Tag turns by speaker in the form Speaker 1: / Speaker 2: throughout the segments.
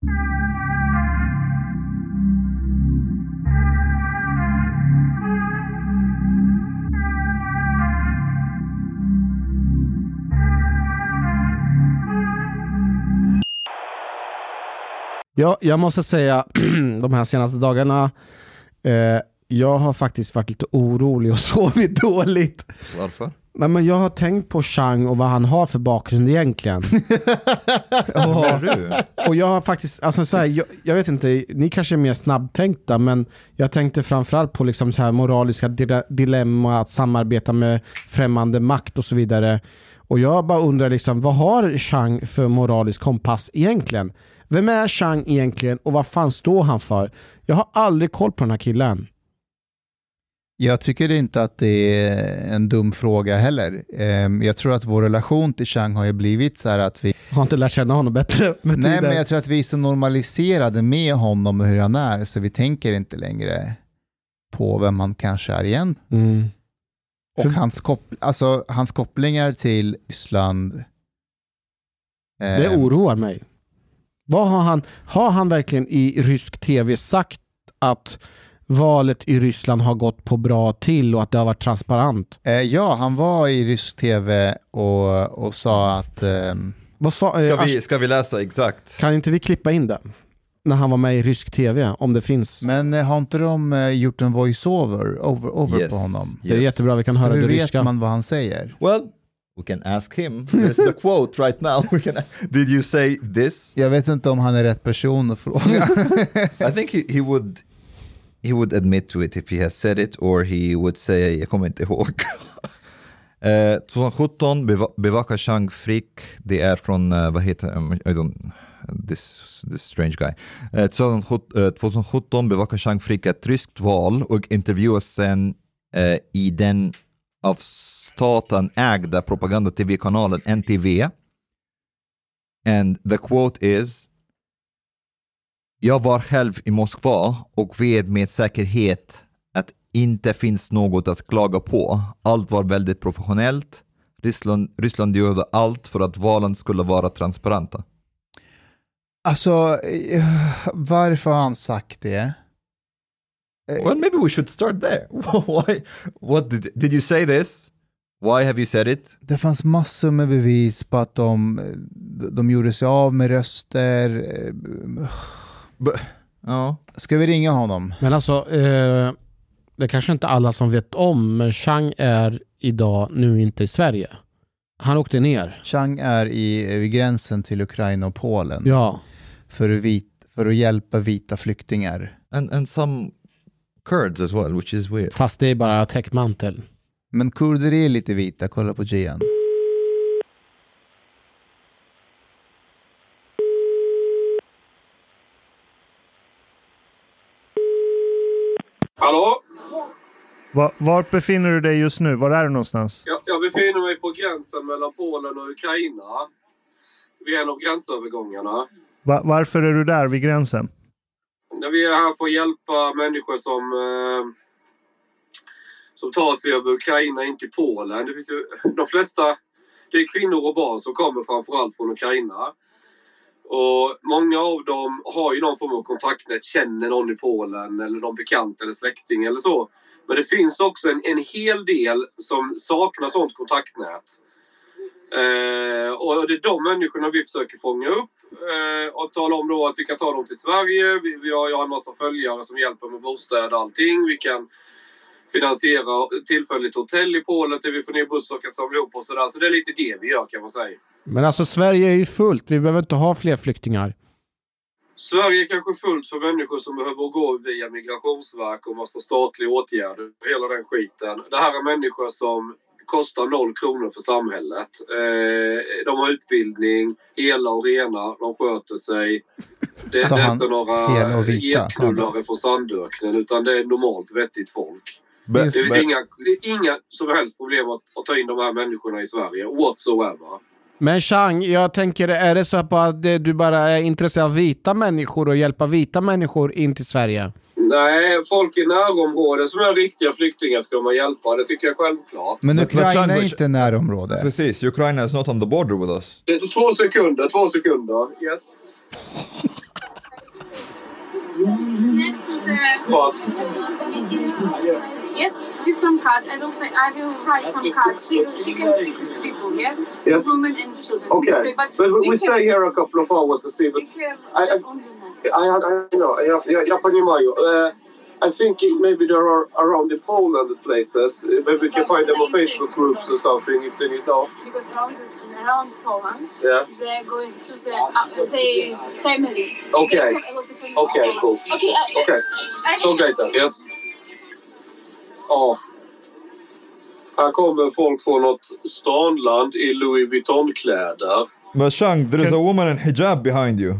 Speaker 1: Ja, jag måste säga, de här senaste dagarna, eh, jag har faktiskt varit lite orolig och sovit dåligt.
Speaker 2: Varför?
Speaker 1: Nej, men jag har tänkt på Chang och vad han har för bakgrund egentligen.
Speaker 2: Du?
Speaker 1: och jag har faktiskt, alltså så här, jag, jag vet inte, ni kanske är mer snabbtänkta, men jag tänkte framförallt på liksom så här moraliska dile- dilemma, att samarbeta med främmande makt och så vidare. Och jag bara undrar, liksom, vad har Chang för moralisk kompass egentligen? Vem är Chang egentligen och vad fan står han för? Jag har aldrig koll på den här killen.
Speaker 3: Jag tycker inte att det är en dum fråga heller. Ehm, Jag tror att vår relation till Chang har ju blivit så här att vi...
Speaker 1: Har inte lärt känna honom bättre med
Speaker 3: Nej,
Speaker 1: tiden.
Speaker 3: men jag tror att vi är så normaliserade med honom och hur han är, så vi tänker inte längre på vem han kanske är igen.
Speaker 1: mm.
Speaker 3: Och
Speaker 1: För-
Speaker 3: hans, koppl- alltså, hans kopplingar till Ryssland...
Speaker 1: Det
Speaker 3: ehm,
Speaker 1: oroar mig. Vad har, han, har han verkligen i rysk tv sagt att valet i Ryssland har gått på bra till och att det har varit transparent?
Speaker 3: eh, ja, han var i rysk tv och, och sa att... ehm,
Speaker 1: Vad sa, eh,
Speaker 2: Ska vi, ska vi läsa exakt?
Speaker 1: Kan inte vi klippa in det? När han var med i rysk tv, om det finns.
Speaker 3: men eh, har inte de eh, gjort en voice-over over, over
Speaker 2: Yes,
Speaker 3: på honom?
Speaker 1: det är
Speaker 2: yes.
Speaker 1: jättebra, vi kan
Speaker 3: Så
Speaker 1: höra
Speaker 3: hur
Speaker 1: det
Speaker 3: vet
Speaker 1: ryska.
Speaker 3: man vad han säger?
Speaker 2: Well, we can ask him. There's the quote right now. We can, did you say this?
Speaker 3: Jag vet inte om han är rätt person att fråga.
Speaker 2: I think he, he would he would admit to it if he has said it or he would say, jag kommer inte ihåg. Eh, 2017 beva- bevakar Chang Frick, det är från, eh, vad heter um, I don't, this, this strange guy. Eh, 2017, eh, 2017 bevakar Chang Frick ett ryskt val och intervjuas sen eh, i den av staten ägda propaganda-tv-kanalen NTV. And the quote is jag var själv i Moskva och vet med säkerhet att inte finns något att klaga på. Allt var väldigt professionellt. Ryssland, Ryssland gjorde allt för att valen skulle vara transparenta.
Speaker 3: alltså, eh, varför har han sagt det? Eh,
Speaker 2: Well, maybe we should start there. Why? What did, did you say this? Why have you said it?
Speaker 3: Det fanns massor med bevis på att de, de gjorde sig av med röster.
Speaker 2: But, ja.
Speaker 3: Ska vi ringa honom?
Speaker 1: Men alltså, eh, det är kanske inte alla som vet om, men Chang är idag nu inte i Sverige. Han åkte ner.
Speaker 3: Chang är i, vid gränsen till Ukraina och Polen
Speaker 1: Ja.
Speaker 3: för, att vit, för att hjälpa vita flyktingar.
Speaker 2: And, and some Kurds as well, which is weird.
Speaker 1: Fast det är bara täckmantel.
Speaker 3: Men kurder är lite vita, kolla på Gian.
Speaker 4: Hallå?
Speaker 5: Va, vart befinner du dig just nu? Var är du någonstans?
Speaker 4: Jag, jag befinner mig på gränsen mellan Polen och Ukraina. Vid en av gränsövergångarna.
Speaker 5: Va, varför är du där vid gränsen?
Speaker 4: Vi är här för att hjälpa människor som, eh, som tar sig över Ukraina in till Polen. Det finns ju, de flesta det är kvinnor och barn som kommer framförallt från Ukraina. Och Många av dem har ju någon form av kontaktnät, känner någon i Polen eller någon bekant eller släkting eller så. Men det finns också en, en hel del som saknar sånt kontaktnät. Eh, och det är de människorna vi försöker fånga upp eh, och tala om då att vi kan ta dem till Sverige. Vi, vi har, jag har en massa följare som hjälper med bostäder och allting. Vi kan finansiera tillfälligt hotell i Polen till vi får ner bussar och kan samla ihop och sådär. Så det är lite det vi gör kan man säga.
Speaker 1: Men alltså Sverige är ju fullt, vi behöver inte ha fler flyktingar.
Speaker 4: Sverige är kanske fullt för människor som behöver gå via migrationsverk och massa statliga åtgärder. Hela den skiten. Det här är människor som kostar noll kronor för samhället. Eh, de har utbildning, hela och rena, de sköter sig. Det, är inte några getknullare från sandöknen utan det är normalt vettigt folk. Det finns
Speaker 2: but-
Speaker 4: inga, det inga som helst problem att, att ta in de här människorna i Sverige whatsoever.
Speaker 1: Men Chang, jag tänker, är det så att du bara är intresserad av vita människor och hjälpa vita människor in till Sverige?
Speaker 4: Nej, folk i närområdet som är riktiga flyktingar ska man hjälpa. Det tycker jag självklart.
Speaker 3: Men
Speaker 2: Men-
Speaker 3: Ukraina
Speaker 2: men
Speaker 3: är inte närområde.
Speaker 2: Precis, Ukraina is not on the border with us.
Speaker 4: Det är två sekunder, två sekunder. Yes.
Speaker 6: uh,
Speaker 4: Pass.
Speaker 6: yes, with some cards. I don't. I will write some cards. She, she can speak with people. Yes.
Speaker 4: Yes.
Speaker 6: Women and children.
Speaker 4: Okay.
Speaker 6: But,
Speaker 4: But we, we
Speaker 6: have-
Speaker 4: stay here a couple of hours to see. But
Speaker 6: We have
Speaker 4: I-
Speaker 6: just
Speaker 4: I-
Speaker 6: only one.
Speaker 4: I, I, I know. Yes, yeah, я понимаю. Uh, I think it, maybe there are around the Poland places. Uh, Maybe we can find them on Facebook groups or something if they need now.
Speaker 6: Because around the, around Poland,
Speaker 4: Yeah.
Speaker 6: they're going to the uh, the families.
Speaker 4: Okay.
Speaker 6: They have a lot of families.
Speaker 4: Okay, cool.
Speaker 6: Okay. Uh,
Speaker 4: Okay.
Speaker 6: I,
Speaker 4: Talk later. Yes. Ja. Här kommer folk från något stanland i Louis Vuitton-kläder.
Speaker 2: But Shang, there is a woman in hijab behind you.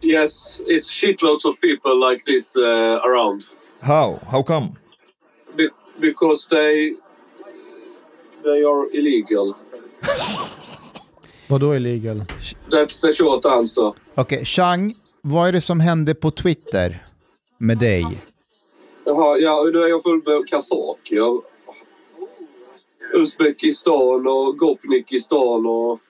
Speaker 4: Yes, it's shitloads of people like this uh, around.
Speaker 2: How? How come?
Speaker 4: Be- because they they are illegal.
Speaker 1: Vadå illegal?
Speaker 4: That's the short answer.
Speaker 3: Okej, Chang, vad är det som hände på Twitter med dig?
Speaker 4: Jaha, ja, nu är jag full med kazaker. Uzbekistan och Gopnikistan och...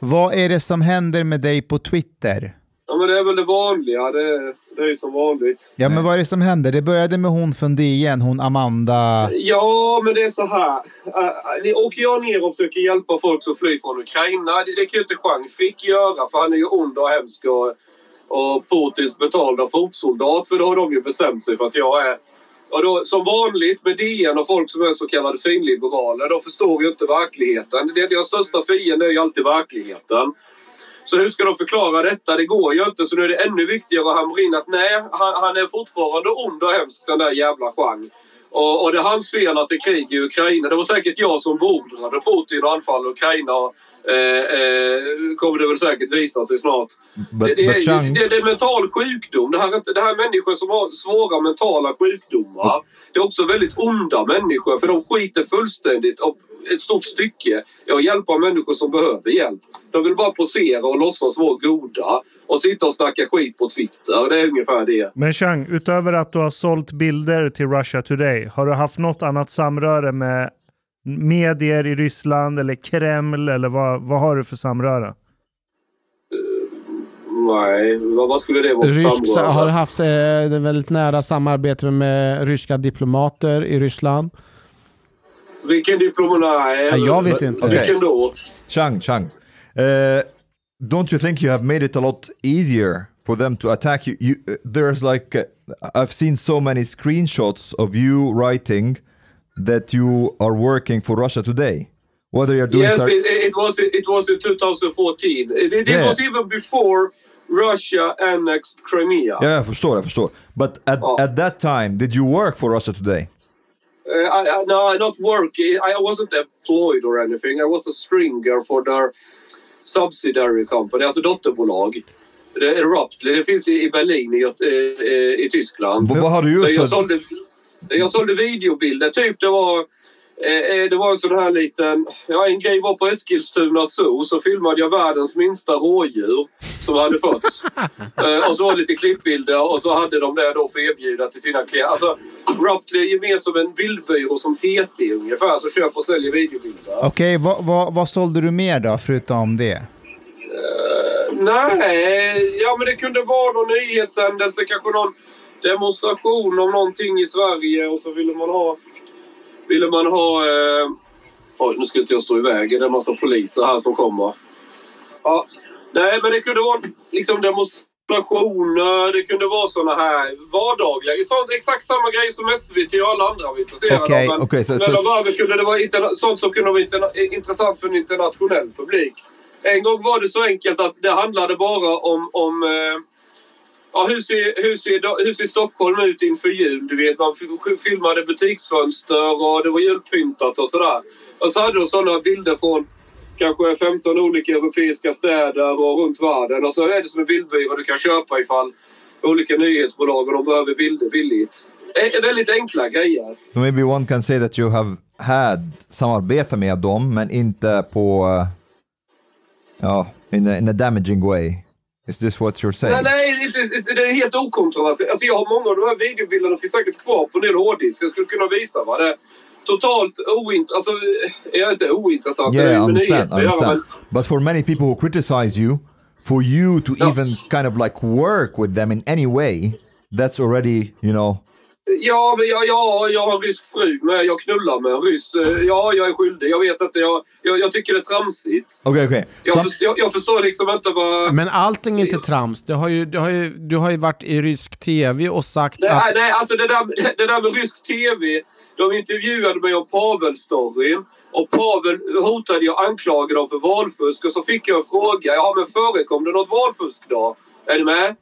Speaker 3: Vad är det som händer med dig på Twitter?
Speaker 4: Ja, men det är väl det vanliga. Det, det är ju som vanligt.
Speaker 3: Ja, men vad är det som händer? Det började med hon från DN, hon Amanda.
Speaker 4: Ja, men det är så här. Ni åker jag ner och försöker hjälpa folk som flyr från Ukraina. Det, det kan ju inte Jean Frick göra för han är ju ond och hemsk och, och Putins betalda fotsoldat. För då har de ju bestämt sig för att jag är... Och då, som vanligt med DN och folk som är så kallade finliberaler, de förstår ju inte verkligheten. Det, deras största fiende är ju alltid verkligheten. Så hur ska de förklara detta? Det går ju inte. Så nu är det ännu viktigare att hamra in att nej, han, han är fortfarande ond och hemsk den där jävla Jean. Och, och det är hans fel att det är krig i Ukraina. Det var säkert jag som beordrade Putin att anfalla Ukraina. Eh, eh, kommer det väl säkert visa sig snart.
Speaker 2: But,
Speaker 4: det, det,
Speaker 2: but
Speaker 4: är,
Speaker 2: Shang,
Speaker 4: det, det är mental sjukdom. Det här, det här är människor som har svåra mentala sjukdomar. Det är också väldigt onda människor för de skiter fullständigt ett stort stycke i att hjälpa människor som behöver hjälp. De vill bara posera och låtsas vara goda och sitta och snacka skit på Twitter. Det är ungefär det.
Speaker 5: Men Chang, utöver att du har sålt bilder till Russia Today, har du haft något annat samröre med medier i Ryssland eller Kreml eller vad, vad har du för samröre?
Speaker 4: Nej, vad, skulle det vara
Speaker 1: Rysk, har haft eh, väldigt nära samarbete med ryska diplomater i Ryssland.
Speaker 4: Vilken diplomat? Nej,
Speaker 1: jag vet inte.
Speaker 4: Vilken då?
Speaker 2: Shang, Shang. Uh, don't you think you have made it a lot easier for them to attack you? you uh, there's like, uh, I've seen so many screenshots of you writing that you are working for Russia Today. Whether you're doing
Speaker 4: Yes, it, it was it was in 2014. It, it
Speaker 2: Yeah.
Speaker 4: was even before Russia annexed Crimea.
Speaker 2: Ja, jag förstår, jag förstår. But at,
Speaker 4: Ja.
Speaker 2: at that time, did you work for Russia Today?
Speaker 4: Uh, I, I, no, not work. I wasn't employed or anything. I was a stringer for their subsidiary company, alltså dotterbolag. Det är Ruptly. Det finns i, i Berlin i, eh, i Tyskland.
Speaker 2: Vad har du gjort
Speaker 4: jag sålde, jag sålde videobilder. Typ det var, det var en sån här liten... Ja, en grej var på Eskilstuna Zoo så filmade jag världens minsta rådjur som hade fötts. eh, och så var det lite klippbilder och så hade de det då för erbjuda till sina klienter. Alltså, Ruptly är mer som en bildbyrå som TT ungefär som köper och säljer videobilder.
Speaker 3: Okej, vad, vad, vad sålde du mer då, förutom det?
Speaker 4: Nej, ja men det kunde vara någon nyhetshändelse, kanske någon demonstration om någonting i Sverige och så ville man ha... Ville man ha... Eh, oj, nu ska inte jag stå i vägen. Det är en massa poliser här som kommer. Ja, nej, men det kunde vara liksom demonstrationer. Det kunde vara såna här vardagliga... Så, exakt samma grej som SVT och alla andra var intresserade
Speaker 3: Okej,
Speaker 4: av. Men
Speaker 2: okej, så-
Speaker 4: men
Speaker 2: så-
Speaker 4: varför kunde det vara sånt som kunde vara intressant för en internationell publik. En gång var det så enkelt att det handlade bara om, om eh, ja, hur, ser, hur, ser, hur ser Stockholm ut inför jul? Du vet, man filmade butiksfönster och det var julpyntat och sådär. Och så hade de sådana bilder från kanske 15 olika europeiska städer och runt världen. Och så är det som en bildbyrå du kan köpa ifall olika nyhetsbolag och de behöver bilder billigt. Det är väldigt enkla grejer.
Speaker 2: Maybe one can say that you have had samarbete med dem, men inte på... Uh, ja, in a, in a damaging way. Is this what you're saying?
Speaker 4: Nej, nej inte- det är helt okontroversiellt. Alltså, jag har många av de här videobilderna finns säkert kvar på en del hårddisk. Jag skulle kunna visa vad det är. Totalt ointressant. Alltså, är inte ointressant. det
Speaker 2: Yeah, I understand. I understand. But for many people who criticize you, for you to
Speaker 4: Ja.
Speaker 2: even kind of like work with them in any way that's already, you know,
Speaker 4: Ja, men jag, ja, jag har en rysk fru med. Jag knullar med en ryss. Ja, jag är skyldig. Jag vet inte. Jag, jag, jag tycker det är tramsigt.
Speaker 2: okay, okay.
Speaker 4: Jag,
Speaker 2: Some-
Speaker 4: först- jag, jag förstår liksom inte vad...
Speaker 1: Men allting är inte trams. Det har ju, det har ju, du har ju varit i rysk tv och sagt
Speaker 4: Nej,
Speaker 1: att...
Speaker 4: nej, alltså det där, det där med rysk tv. De intervjuade mig om Pavel-storyn. Och Pavel hotade jag anklagade dem för valfusk. Och så fick jag en fråga. Ja, men förekom det något valfusk då? Är ni med?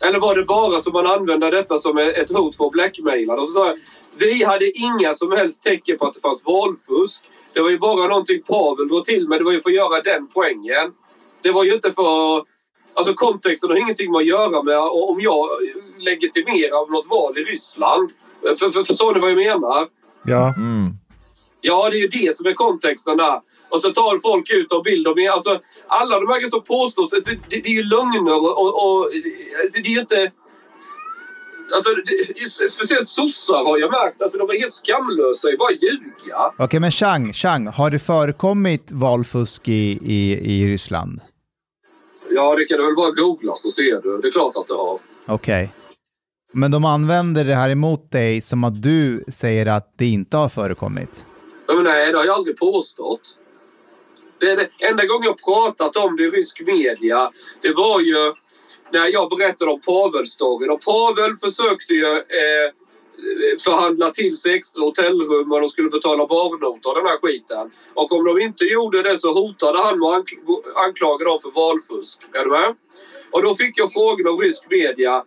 Speaker 4: Eller var det bara så man använde detta som ett hot för att blackmaila? Och så sa jag, vi hade inga som helst tecken på att det fanns valfusk. Det var ju bara någonting Pavel drog till med. Det var ju för att göra den poängen. Det var ju inte för... Alltså kontexten har ingenting med att göra med om jag legitimerar något val i Ryssland. För, för, förstår ni vad jag menar?
Speaker 5: Ja.
Speaker 2: Mm.
Speaker 4: Ja, det är ju det som är kontexten där. Och så tar folk ut och bilder. Alltså, alla de här som påstås, alltså, det, det är ju lögner och... och, alltså, det är ju inte... Alltså, det, speciellt sossar har jag märkt. Alltså, de är helt skamlösa i bara ljuga.
Speaker 3: Okej, men Chang, Chang, har det förekommit valfusk i, i, i Ryssland?
Speaker 4: Ja, det kan du väl bara googla så ser du. Det är klart att det har.
Speaker 3: Okej. Men de använder det här emot dig som att du säger att det inte har förekommit?
Speaker 4: Ja, Men nej, det har jag aldrig påstått. Det det enda gången jag pratat om det i rysk media, det var ju när jag berättade om Pavel-storyn. Och Pavel försökte ju eh, förhandla till sig extra hotellrum och de skulle betala barnota och den här skiten. Och om de inte gjorde det så hotade han med att anklaga dem för valfusk. Är du med? Och då fick jag frågan av rysk media.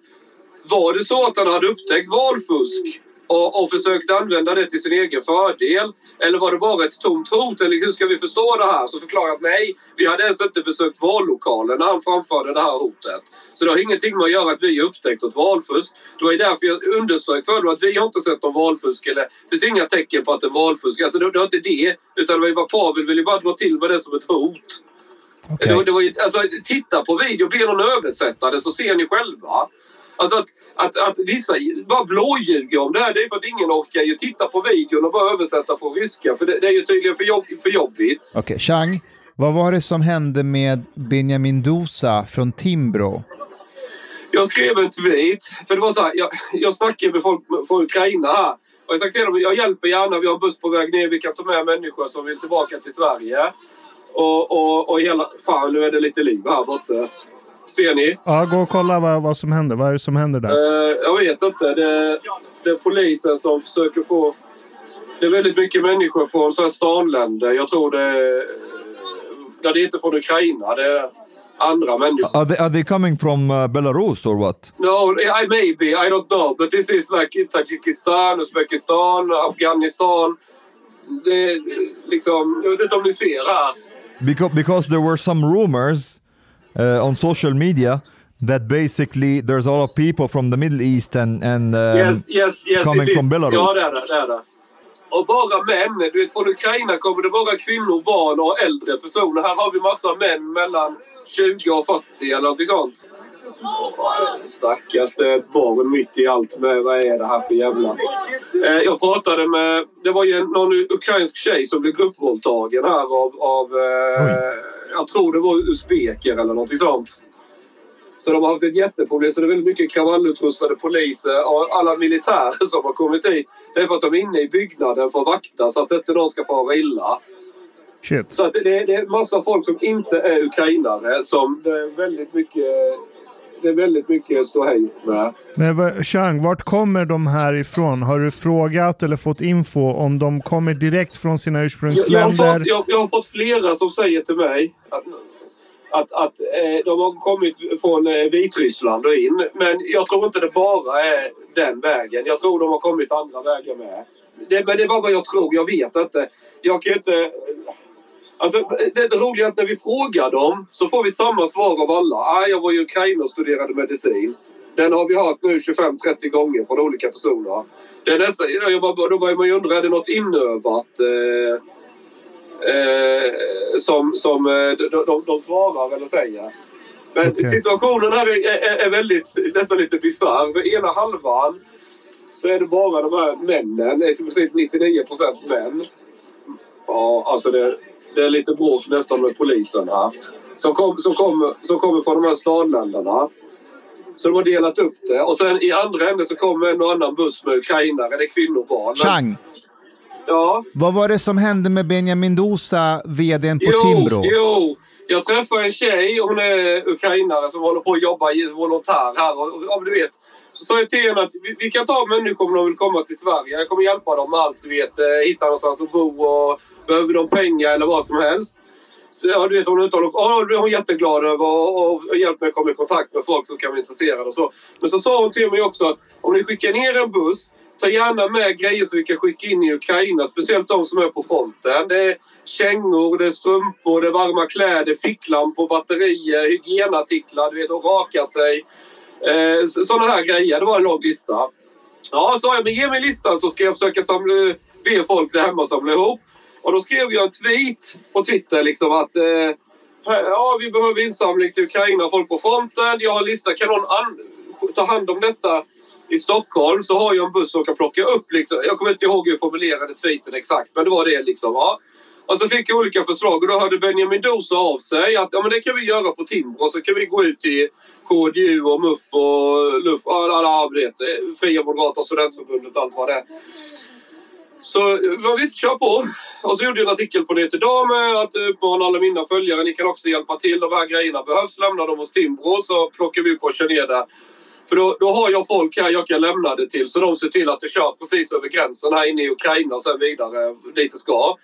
Speaker 4: Var det så att han hade upptäckt valfusk och, och försökt använda det till sin egen fördel? Eller var det bara ett tomt hot? Eller hur ska vi förstå det här? Så förklarade jag att nej, vi hade ens inte besökt vallokalen när han framförde det här hotet. Så det har ingenting med att göra att vi upptäckt något valfusk. Det var ju därför jag underströk för att vi har inte sett någon valfusk. Eller, det finns inga tecken på att det är valfusk. Alltså det, det var inte det. Utan det var ju bara Pavel ville bara dra till med det som ett hot.
Speaker 3: Okej.
Speaker 4: Det, det var ju, alltså, titta på video, be någon översätta det så ser ni själva. Alltså att, att, att vissa bara blåljuger om det här, det är för att ingen orkar ju titta på videon och bara översätta från ryska. För det, det är ju tydligen för, jobb, för jobbigt.
Speaker 3: Okej, Chang, vad var det som hände med Benjamin Dosa från Timbro?
Speaker 4: Jag skrev en tweet, för det var så här, jag, jag snackade med folk från Ukraina här. Och jag sa till dem, jag hjälper gärna, vi har en buss på väg ner, vi kan ta med människor som vill tillbaka till Sverige. Och, och, och hela, fan nu är det lite liv här borta. Ser ni?
Speaker 5: ja, gå och kolla vad, vad som händer. Vad är det som händer där?
Speaker 4: Eh, jag vet inte. Det, det är polisen som försöker få... Det är väldigt mycket människor från så här stanländer. Jag tror det är... Ja, det är inte från Ukraina. Det är andra människor.
Speaker 2: Are they, are they coming from uh, Belarus or what?
Speaker 4: No, I maybe. I don't know. But this is like Tajikistan, Uzbekistan, Afghanistan. Det är liksom... Jag vet inte om ni ser här.
Speaker 2: Because because there were some rumors uh, on social media that basically there's a lot of people from the Middle East and and um,
Speaker 4: Yes, yes, yes.
Speaker 2: coming from Belarus.
Speaker 4: Ja, det är det. det, är det. Och bara män. Du vet, från Ukraina kommer det bara kvinnor, barn och äldre personer. Här har vi massa män mellan 20 och 40 eller någonting sånt. Stackars, det är ett barn mitt i allt. Med, vad är det här för jävla... Eh, jag pratade med... Det var ju en- någon ukrainsk tjej som blev gruppvåldtagen här av... av eh, jag tror det var usbeker eller någonting sånt. Så de har haft ett jätteproblem. Så det är väldigt mycket kravallutrustade poliser och alla militärer som har kommit hit. Det är för att de är inne i byggnaden för att vakta så att inte någon ska fara illa.
Speaker 5: Shit.
Speaker 4: Så det, det är massa folk som inte är ukrainare som det är väldigt mycket det är väldigt mycket ståhej med.
Speaker 5: Men Chang, vart kommer de här ifrån? Har du frågat eller fått info om de kommer direkt från sina
Speaker 4: Jag, jag, har
Speaker 5: ursprungsländer?
Speaker 4: fått, jag, jag har fått flera som säger till mig att, att, att eh, de har kommit från eh, Vitryssland och in. Men jag tror inte det bara är den vägen. Jag tror de har kommit andra vägar med. Det, men det var vad jag tror. Jag vet inte. Jag kan ju inte... Alltså, det, det roliga är att när vi frågar dem så får vi samma svar av alla. Ah, jag var i Ukraina och studerade medicin. Den har vi hört nu 25-30 gånger från olika personer. Det är nästan, jag bara, då börjar man ju undra, är det något inövat? Eh, eh, som, som eh, de, de, de svarar eller säger. Men
Speaker 5: Okej.
Speaker 4: situationen här är, är, är väldigt, nästan lite bisarr. Ena halvan så är det bara de här männen. I princip 99 procent män. Ja, alltså det, det är lite bråk nästan med polisen här. Som, kom, som, kommer, som kommer från de här stadländerna. Så de har delat upp det. Och sen i andra änden så kommer en och annan buss med ukrainare. Det är kvinnor och barn.
Speaker 3: Chang,
Speaker 4: Ja.
Speaker 3: vad var det som hände med Benjamin Dosa, vdn på
Speaker 4: Jo,
Speaker 3: Timbro?
Speaker 4: jo. Jag träffade en tjej, hon är ukrainare som håller på att jobba i volontär här. Och, och, men du vet, så sa jag till henne att vi, vi kan ta människor om de vill komma till Sverige. Jag kommer hjälpa dem med allt, du vet. eh, Hitta någonstans att bo och behöver de pengar eller vad som helst. Så, ja, du vet, hon, uttalar, ja, det är hon jätteglad över och, och, och hjälpt mig att komma i kontakt med folk som kan vara intresserade och så. Men så sa hon till mig också att om ni skickar ner en buss Ta gärna med grejer som vi kan skicka in i Ukraina, speciellt de som är på fronten. Det är kängor, det är strumpor, det är varma kläder, ficklampor, batterier, hygienartiklar, du vet, att raka sig. Eh, Sådana här grejer. Det var en lång lista. Ja, sa jag, men ge mig listan så ska jag försöka samla, be folk där hemma samla ihop. Och då skrev jag en tweet på Twitter liksom att eh, ja, vi behöver insamling till Ukraina, folk på fronten. Jag har en lista, kan någon an- ta hand om detta? I Stockholm så har jag en buss som kan plocka upp liksom. Jag kommer inte ihåg hur jag formulerade tweeten exakt, men det var det liksom. Ja. Och så fick jag olika förslag och då hörde Benjamin Dosa av sig att ja, men det kan vi göra på Timbro. Så kan vi gå ut till KDU och MUF och LUF, alla, alla vet, eh, Fria Moderata Studentförbundet och allt vad det är. Så ja, visst, kör på. Och så gjorde jag en artikel på det idag med eh, att eh, uppmana alla mina följare, ni kan också hjälpa till. De här grejerna behövs, lämna dem hos Timbro så plockar vi upp och kör ner det. För då, då har jag folk här jag kan lämna det till så de ser till att det körs precis över gränsen här inne i Ukraina och sen vidare dit det ska.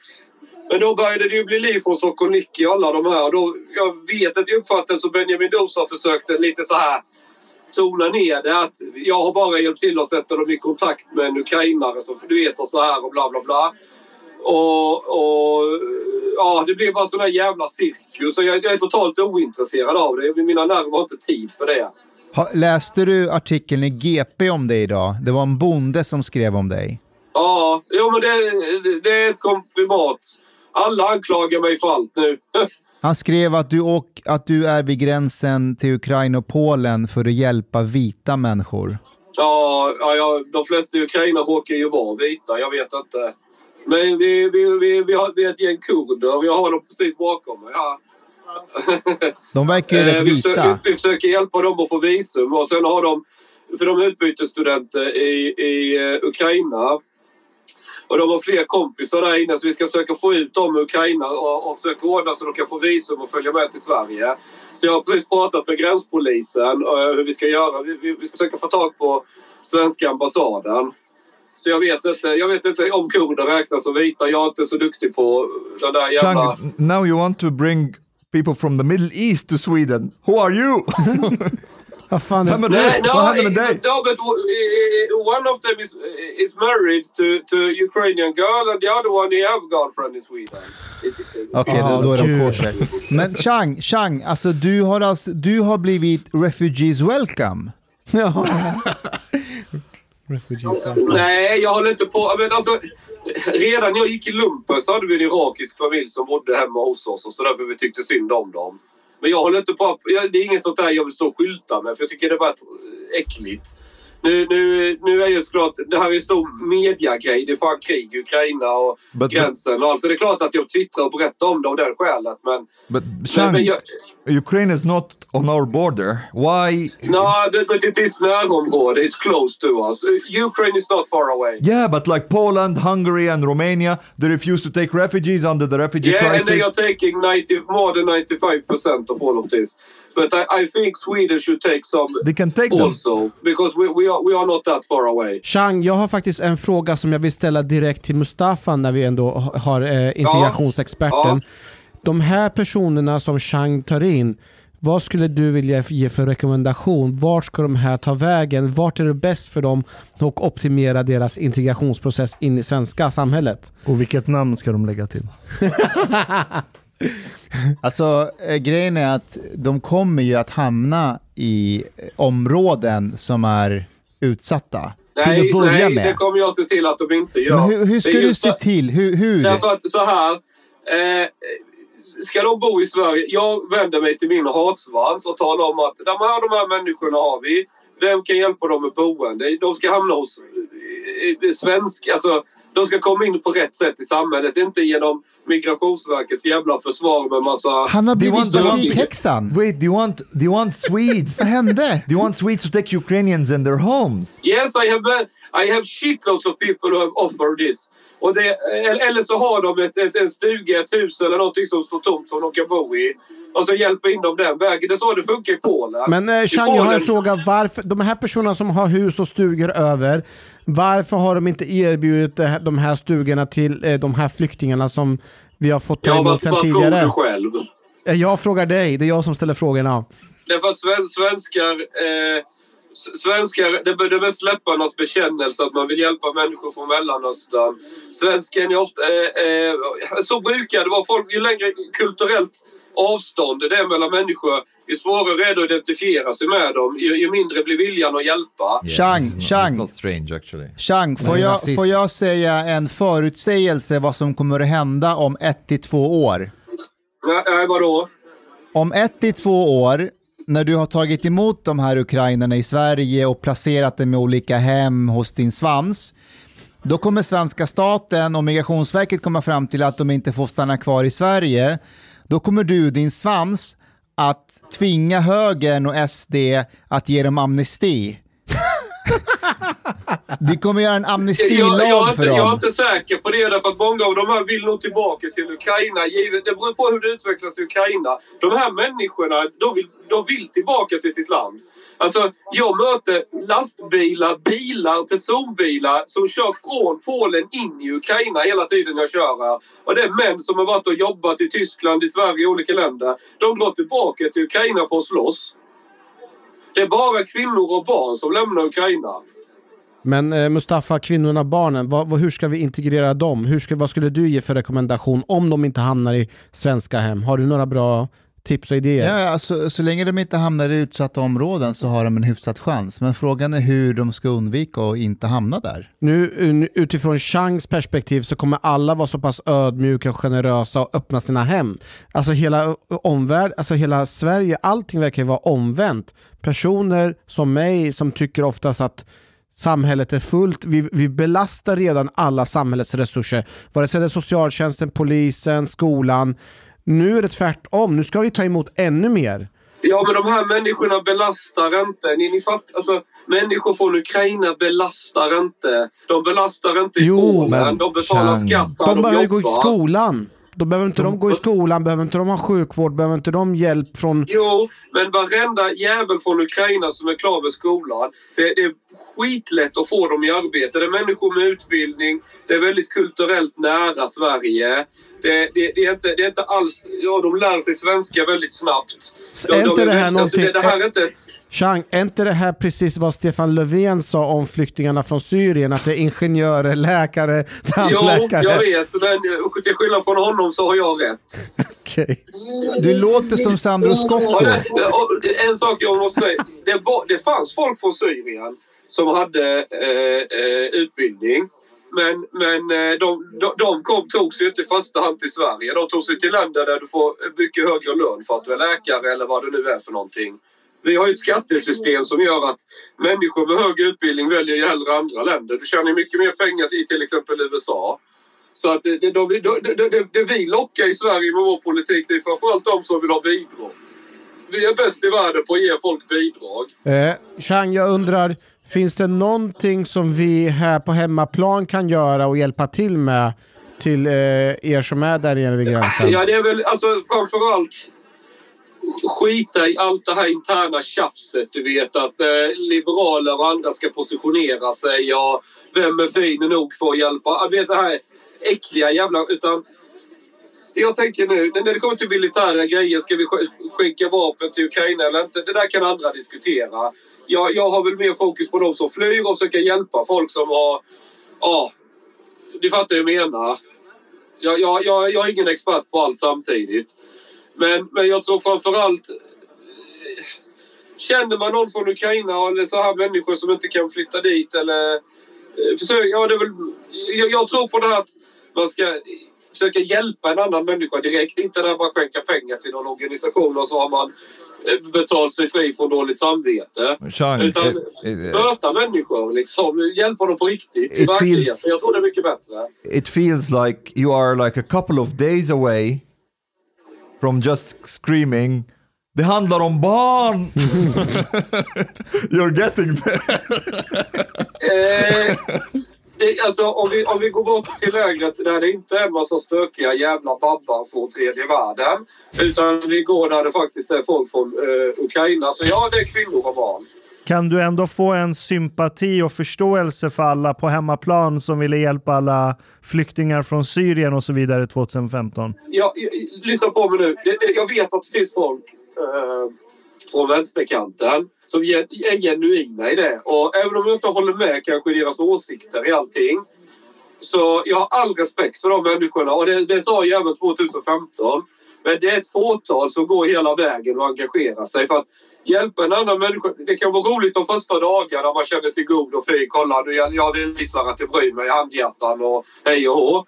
Speaker 4: Men då började det ju bli liv från Sokolniki och alla de här. Då, jag vet att jag uppfattade så Benjamin Dosa försökte lite så här tona ner det. Att jag har bara hjälpt till att sätta dem i kontakt med en ukrainare som du vet och så här och bla bla bla. Och, och ja, det blev bara sån här jävla cirkus. Och jag, jag är totalt ointresserad av det. Mina nerver har inte tid för det.
Speaker 3: Ha, läste du artikeln i GP om dig idag? Det var en bonde som skrev om dig.
Speaker 4: Ja, jo, men det, det, det är ett komprimat. Alla anklagar mig för allt nu.
Speaker 3: Han skrev att du, åk, att du är vid gränsen till Ukraina och Polen för att hjälpa vita människor.
Speaker 4: Ja, ja, ja de flesta i Ukraina råkar ju vara vita. Jag vet inte. Men vi, vi, vi, vi, har, vi är ett gäng kurder. Jag har dem precis bakom mig. Ja.
Speaker 3: De verkar ju
Speaker 4: Eh,
Speaker 3: rätt
Speaker 4: vi, försöker,
Speaker 3: vita.
Speaker 4: vi försöker hjälpa dem att få visum och sen har de, för de är utbytesstudenter i, i eh, Ukraina. Och de har fler kompisar där inne så vi ska försöka få ut dem ur Ukraina och, och försöka ordna så de kan få visum och följa med till Sverige. Så jag har precis pratat med gränspolisen uh, hur vi ska göra. Vi, vi, vi ska försöka få tag på svenska ambassaden. Så jag vet inte, jag vet inte om kurder räknas som vita. Jag är inte så duktig på den där jävla...
Speaker 2: Chang, now you want to bring people from the Middle East to Sweden. Who are you?
Speaker 1: Vad fan är
Speaker 4: No,
Speaker 2: du?
Speaker 4: no,
Speaker 2: Vad händer med dig?
Speaker 4: no, but one of them is is married to to Ukrainian girl, and the other one he have girlfriend in Sweden.
Speaker 3: Okej,
Speaker 1: Ja,
Speaker 3: då, då är de
Speaker 1: gud.
Speaker 3: kosher. Men Chang, Chang alltså, du, har alltså du har blivit refugees welcome.
Speaker 1: Ja. Refugees welcome.
Speaker 4: Nej, jag håller inte på. Men alltså, redan när jag gick i lumpen så hade vi en irakisk familj som bodde hemma hos oss och så därför vi tyckte synd om dem. Men jag håller inte på. Det är inget sånt där jag vill stå och skylta med för jag tycker det är bara äckligt. Nu, nu, nu är ju såklart, det här är en stor mediagrej. Det är fan krig i Ukraina och
Speaker 2: But, but,
Speaker 4: gränsen. Och alltså det är klart att jag twittrar och berättar om det av det skälet. Men,
Speaker 2: but Chang,
Speaker 4: men jag,
Speaker 2: Ukraine is not on our border. Why?
Speaker 4: no, det är ett närområde. It's close to us. Ukraine is not far away.
Speaker 2: Yeah, but like Poland, Hungary, and Romania, they refuse to take refugees under the refugee
Speaker 4: Yeah, and they are
Speaker 2: crisis.
Speaker 4: taking 90, more than 95% of all of this. But I, I think Sweden should take some
Speaker 2: They can take them.
Speaker 4: also because we, we, are, we are not that far away.
Speaker 1: Chang, jag har faktiskt en fråga som jag vill ställa direkt till Mustafa när vi ändå ha- har eh, integrationsexperten. De här personerna som Chang tar in, vad skulle du vilja ge för rekommendation? Vart ska de här ta vägen? Vart är det bäst för dem att optimera deras integrationsprocess in i svenska samhället?
Speaker 5: Och vilket namn ska de lägga till?
Speaker 3: Alltså eh, grejen är att de kommer ju att hamna i eh, områden som är utsatta. till
Speaker 4: Nej,
Speaker 3: att börja
Speaker 4: nej
Speaker 3: med.
Speaker 4: det kommer jag se till att de inte gör.
Speaker 3: Men hur, hur ska du se till? Hur? hur?
Speaker 4: Därför att så här. Eh, ska de bo i Sverige? Jag vänder mig till min hatsvans och talar om att de här, de här människorna har vi. Vem kan hjälpa dem med boende? De ska hamna hos eh, eh, svensk... Alltså, de ska komma in på rätt sätt i samhället. Inte genom Migrationsverkets jävla försvar med massa...
Speaker 3: Han har blivit politikhäxan.
Speaker 2: Wait, do you want do you want Swedes?
Speaker 3: Vad hände?
Speaker 2: do you want Swedes to take Ukrainians in their homes?
Speaker 4: Yes, I have, uh, I have shitloads of people who have offered this. Och det, eller eller så har de ett, ett, en stuga, ett hus eller någonting som står tomt som de kan bo i. Och så hjälper in dem den vägen. Det är så det funkar i Polen.
Speaker 1: Men eh, Chang, jag har en fråga. Varför, de här personerna som har hus och stugor över, varför har de inte erbjudit det de här stugorna till eh, de här flyktingarna som vi har fått ta
Speaker 4: Ja,
Speaker 1: emot sedan tidigare?
Speaker 4: du själv?
Speaker 1: Eh, Jag frågar dig, det är jag som ställer frågorna.
Speaker 4: Därför att sven, svenskar... Eh, svenskar, det är det mest läpparnas bekännelse att man vill hjälpa människor från Mellanöstern. Svensken är ofta... Eh, eh, så brukar det vara. Folk, ju längre kulturellt avstånd det är mellan människor, ju svårare är det att identifiera sig med dem, ju, ju mindre blir viljan att hjälpa.
Speaker 3: Chang,
Speaker 2: not,
Speaker 3: Chang.
Speaker 2: Not strange actually.
Speaker 3: Chang, får jag, får jag säga en förutsägelse vad som kommer att hända om ett till två år?
Speaker 4: Nej, nej vadå?
Speaker 3: Om ett till två år, när du har tagit emot de här ukrainarna i Sverige och placerat dem i olika hem hos din svans, då kommer svenska staten och Migrationsverket komma fram till att de inte får stanna kvar i Sverige. Då kommer du, din svans, att tvinga högern och SD att ge dem amnesti. Vi kommer göra en
Speaker 4: Jag, jag,
Speaker 3: amnestilag
Speaker 4: inte,
Speaker 3: för
Speaker 4: jag är
Speaker 3: dem.
Speaker 4: inte säker på det därför att många av de här vill nog tillbaka till Ukraina. Givet, det beror på hur det utvecklas i Ukraina. De här människorna, de vill, de vill tillbaka till sitt land. Alltså, jag möter lastbilar, bilar, personbilar som kör från Polen in i Ukraina hela tiden jag kör här. Och det är män som har varit och jobbat i Tyskland, i Sverige, i olika länder. De går tillbaka till Ukraina för att slåss. Det är bara kvinnor och barn som lämnar Ukraina.
Speaker 1: Men eh, Mustafa, kvinnorna, barnen, vad, vad, hur ska vi integrera dem? Hur ska, vad skulle du ge för rekommendation om de inte hamnar i svenska hem? Har du några bra tips och idéer?
Speaker 3: Ja, alltså, så länge de inte hamnar i utsatta områden så har de en hyfsad chans. Men frågan är hur de ska undvika att inte hamna där.
Speaker 1: Nu utifrån Changs perspektiv så kommer alla vara så pass ödmjuka och generösa och öppna sina hem. Alltså hela omvärld, alltså hela Sverige, allting verkar ju vara omvänt. Personer som mig som tycker oftast att samhället är fullt, vi, vi belastar redan alla samhällets resurser. Vare sig det är socialtjänsten, polisen, skolan. Nu är det tvärtom, nu ska vi ta emot ännu mer.
Speaker 4: Ja, men de här människorna belastar inte. Ni, ni fatt, alltså, människor från Ukraina belastar inte. De belastar inte i
Speaker 1: Jo,
Speaker 4: Polen.
Speaker 2: men
Speaker 4: De betalar skatt där
Speaker 1: De behöver gå i
Speaker 4: jobbar.
Speaker 1: skolan. Då behöver inte de, gå i skolan, behöver inte de ha sjukvård, behöver inte de hjälp från...
Speaker 4: Jo, men varenda jävel från Ukraina som är klar med skolan. Det, det är skitlätt att få dem i arbete. Det är människor med utbildning. Det är väldigt kulturellt nära Sverige. Det, det, det, är, inte, det är inte alls... Ja, de lär sig svenska väldigt snabbt. De,
Speaker 1: Är inte det här
Speaker 4: alltså,
Speaker 1: någonting...
Speaker 4: det, det här är inte ett...
Speaker 1: Chang, är inte det här precis vad Stefan Löfven sa om flyktingarna från Syrien? Att det är ingenjörer, läkare,
Speaker 4: Jo,
Speaker 1: tandläkare?
Speaker 4: jag vet. Men eh, till skillnad från honom så har jag rätt.
Speaker 1: Okej.
Speaker 3: Du låter som Sandro Scocco.
Speaker 4: och en sak jag måste säga. Det, var, det fanns folk från Syrien som hade eh, eh, utbildning. Men, men eh, de, de, de kom, tog sig inte i första hand till Sverige. De tog sig till länder där du får mycket högre lön för att du är läkare eller vad det nu är för någonting. Vi har ju ett skattesystem som gör att människor med hög utbildning väljer ju hellre andra länder. Du tjänar mycket mer pengar i till exempel USA. Så att det, det, det, det, det, det vi lockar i Sverige med vår politik det är framförallt de som vill ha bidrag. Vi är bäst i världen på att ge folk bidrag.
Speaker 1: Eh, Chang, jag undrar, finns det någonting som vi här på hemmaplan kan göra och hjälpa till med till eh, er som är där nere vid gränsen?
Speaker 4: Ja, det är väl alltså framförallt skita i allt det här interna tjafset. Du vet att eh, liberaler och andra ska positionera sig. och vem är fin nog för att hjälpa? Du vet det här äckliga jävla... Utan jag tänker nu, när det kommer till militära grejer, ska vi skicka vapen till Ukraina eller inte? Det där kan andra diskutera. Jag, jag har väl mer fokus på de som flyr och försöker hjälpa folk som har... Ja, du fattar hur jag menar. Jag, jag, jag, jag är ingen expert på allt samtidigt. Men, men jag tror framförallt... Eh, känner man någon från Ukraina eller så här människor som inte kan flytta dit eller... Eh, Försök, ja, det är väl, jag, jag tror på det här att man ska försöka hjälpa en annan människa direkt. Inte där bara skänka pengar till någon organisation och så har man betalt sig fri från dåligt samvete.
Speaker 2: Chang,
Speaker 4: Utan
Speaker 2: eh, eh,
Speaker 4: möta människor, liksom, hjälpa dem på riktigt
Speaker 2: It feels-
Speaker 4: Jag tror det är mycket bättre.
Speaker 2: it feels like you are like a couple of days away from just screaming det handlar om barn! You're getting there.
Speaker 4: Eh, det, alltså, om, vi, om vi går bort till lägret där det inte är en massa stökiga jävla babbar från tredje världen. Utan vi går där det faktiskt är folk från eh, Ukraina. Så ja, det är kvinnor och barn.
Speaker 5: Kan du ändå få en sympati och förståelse för alla på hemmaplan som ville hjälpa alla flyktingar från Syrien och så vidare 2015?
Speaker 4: Jag, jag, lyssna på mig nu. Jag vet att det finns folk eh, från vänsterkanten som är genuina i det. Och även om jag inte håller med kanske i deras åsikter i allting. Så jag har all respekt för de människorna och det, det sa jag även 2015. Men det är ett fåtal som går hela vägen och engagerar sig för att hjälpa en annan människa. Det kan vara roligt de första dagarna man känner sig god och fin. Kolla, nu jag, jag visar att jag bryr mig, handhjärtan och hej och hå.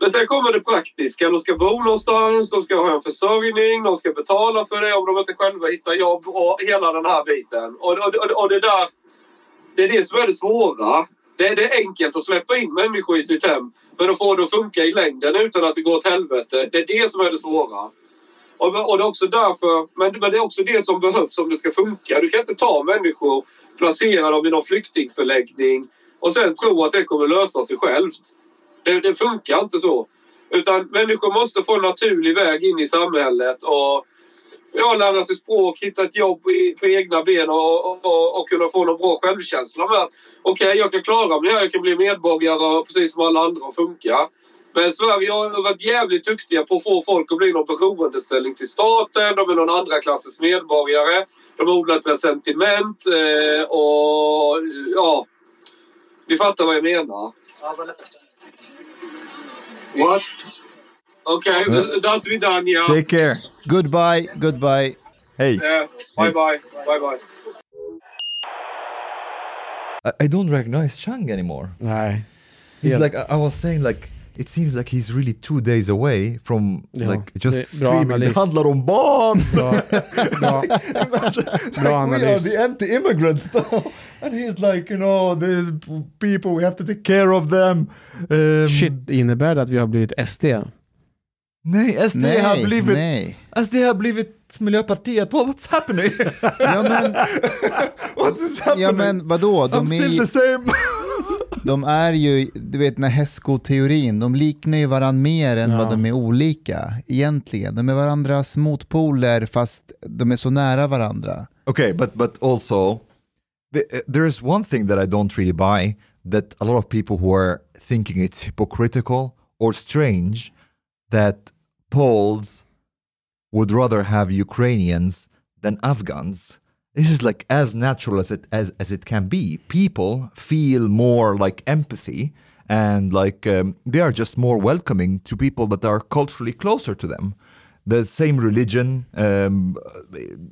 Speaker 4: Men sen kommer det praktiska. De ska bo någonstans, de ska ha en försörjning, de ska betala för det om de inte själva hittar jobb och hela den här biten. Och, och, och, och det där, det är det som är det svåra. Det, det är enkelt att släppa in människor i sitt hem, men att få det att funka i längden utan att det går åt helvete. Det är det som är det svåra. Och, och det är också därför, men, men det är också det som behövs om det ska funka. Du kan inte ta människor, placera dem i någon flyktingförläggning och sen tro att det kommer lösa sig självt. Det, det funkar inte så. Utan människor måste få en naturlig väg in i samhället och ja, lära sig språk, hitta ett jobb i, på egna ben och, och, och, och kunna få någon bra självkänsla med att okej, jag kan klara mig här, jag kan bli medborgare precis som alla andra och funka. Men Sverige har varit jävligt duktiga på att få folk att bli någon beroendeställning till staten. De är någon andra klassens medborgare. De har odlat resentiment eh, och ja, ni fattar vad jag menar. What? Okej, okay, uh, das vidania.
Speaker 2: Take care.
Speaker 3: Goodbye, goodbye.
Speaker 2: Hey,
Speaker 4: Yeah, bye bye, bye bye.
Speaker 2: I, I don't recognize Chang anymore.
Speaker 1: Nej.
Speaker 2: He's
Speaker 1: Yeah.
Speaker 2: like I, I was saying like it seems like he's really two days away from
Speaker 1: Ja,
Speaker 2: like
Speaker 1: det
Speaker 2: just
Speaker 1: bra
Speaker 2: screaming
Speaker 1: analys.
Speaker 2: det handlar om barn!
Speaker 1: Bra, bra,
Speaker 2: like
Speaker 1: bra
Speaker 2: we are
Speaker 1: analys.
Speaker 2: the anti-immigrants though. and he's like you know there's people we have to take care of them. Um,
Speaker 1: Shit, innebär det att vi har blivit SD?
Speaker 2: Nej, SD har
Speaker 3: Nej,
Speaker 2: blivit
Speaker 3: nej.
Speaker 2: SD har blivit Miljöpartiet. What, what's happening?
Speaker 3: Ja men,
Speaker 2: What is happening?
Speaker 3: ja, men vadå?
Speaker 2: I'm
Speaker 3: De
Speaker 2: still
Speaker 3: är,
Speaker 2: the same.
Speaker 3: De är ju, du vet den här hästskoteorin, de liknar ju varandra mer än
Speaker 1: Ja.
Speaker 3: vad de är olika egentligen. De är varandras motpoler fast de är så nära varandra.
Speaker 2: Okay, but but also the, there is one thing that I don't really buy that a lot of people who are thinking it's hypocritical or strange that Poles would rather have Ukrainians than Afghans. This is like as natural as it as, as it can be. People feel more like empathy and like um, they are just more welcoming to people that are culturally closer to them the same religion, um,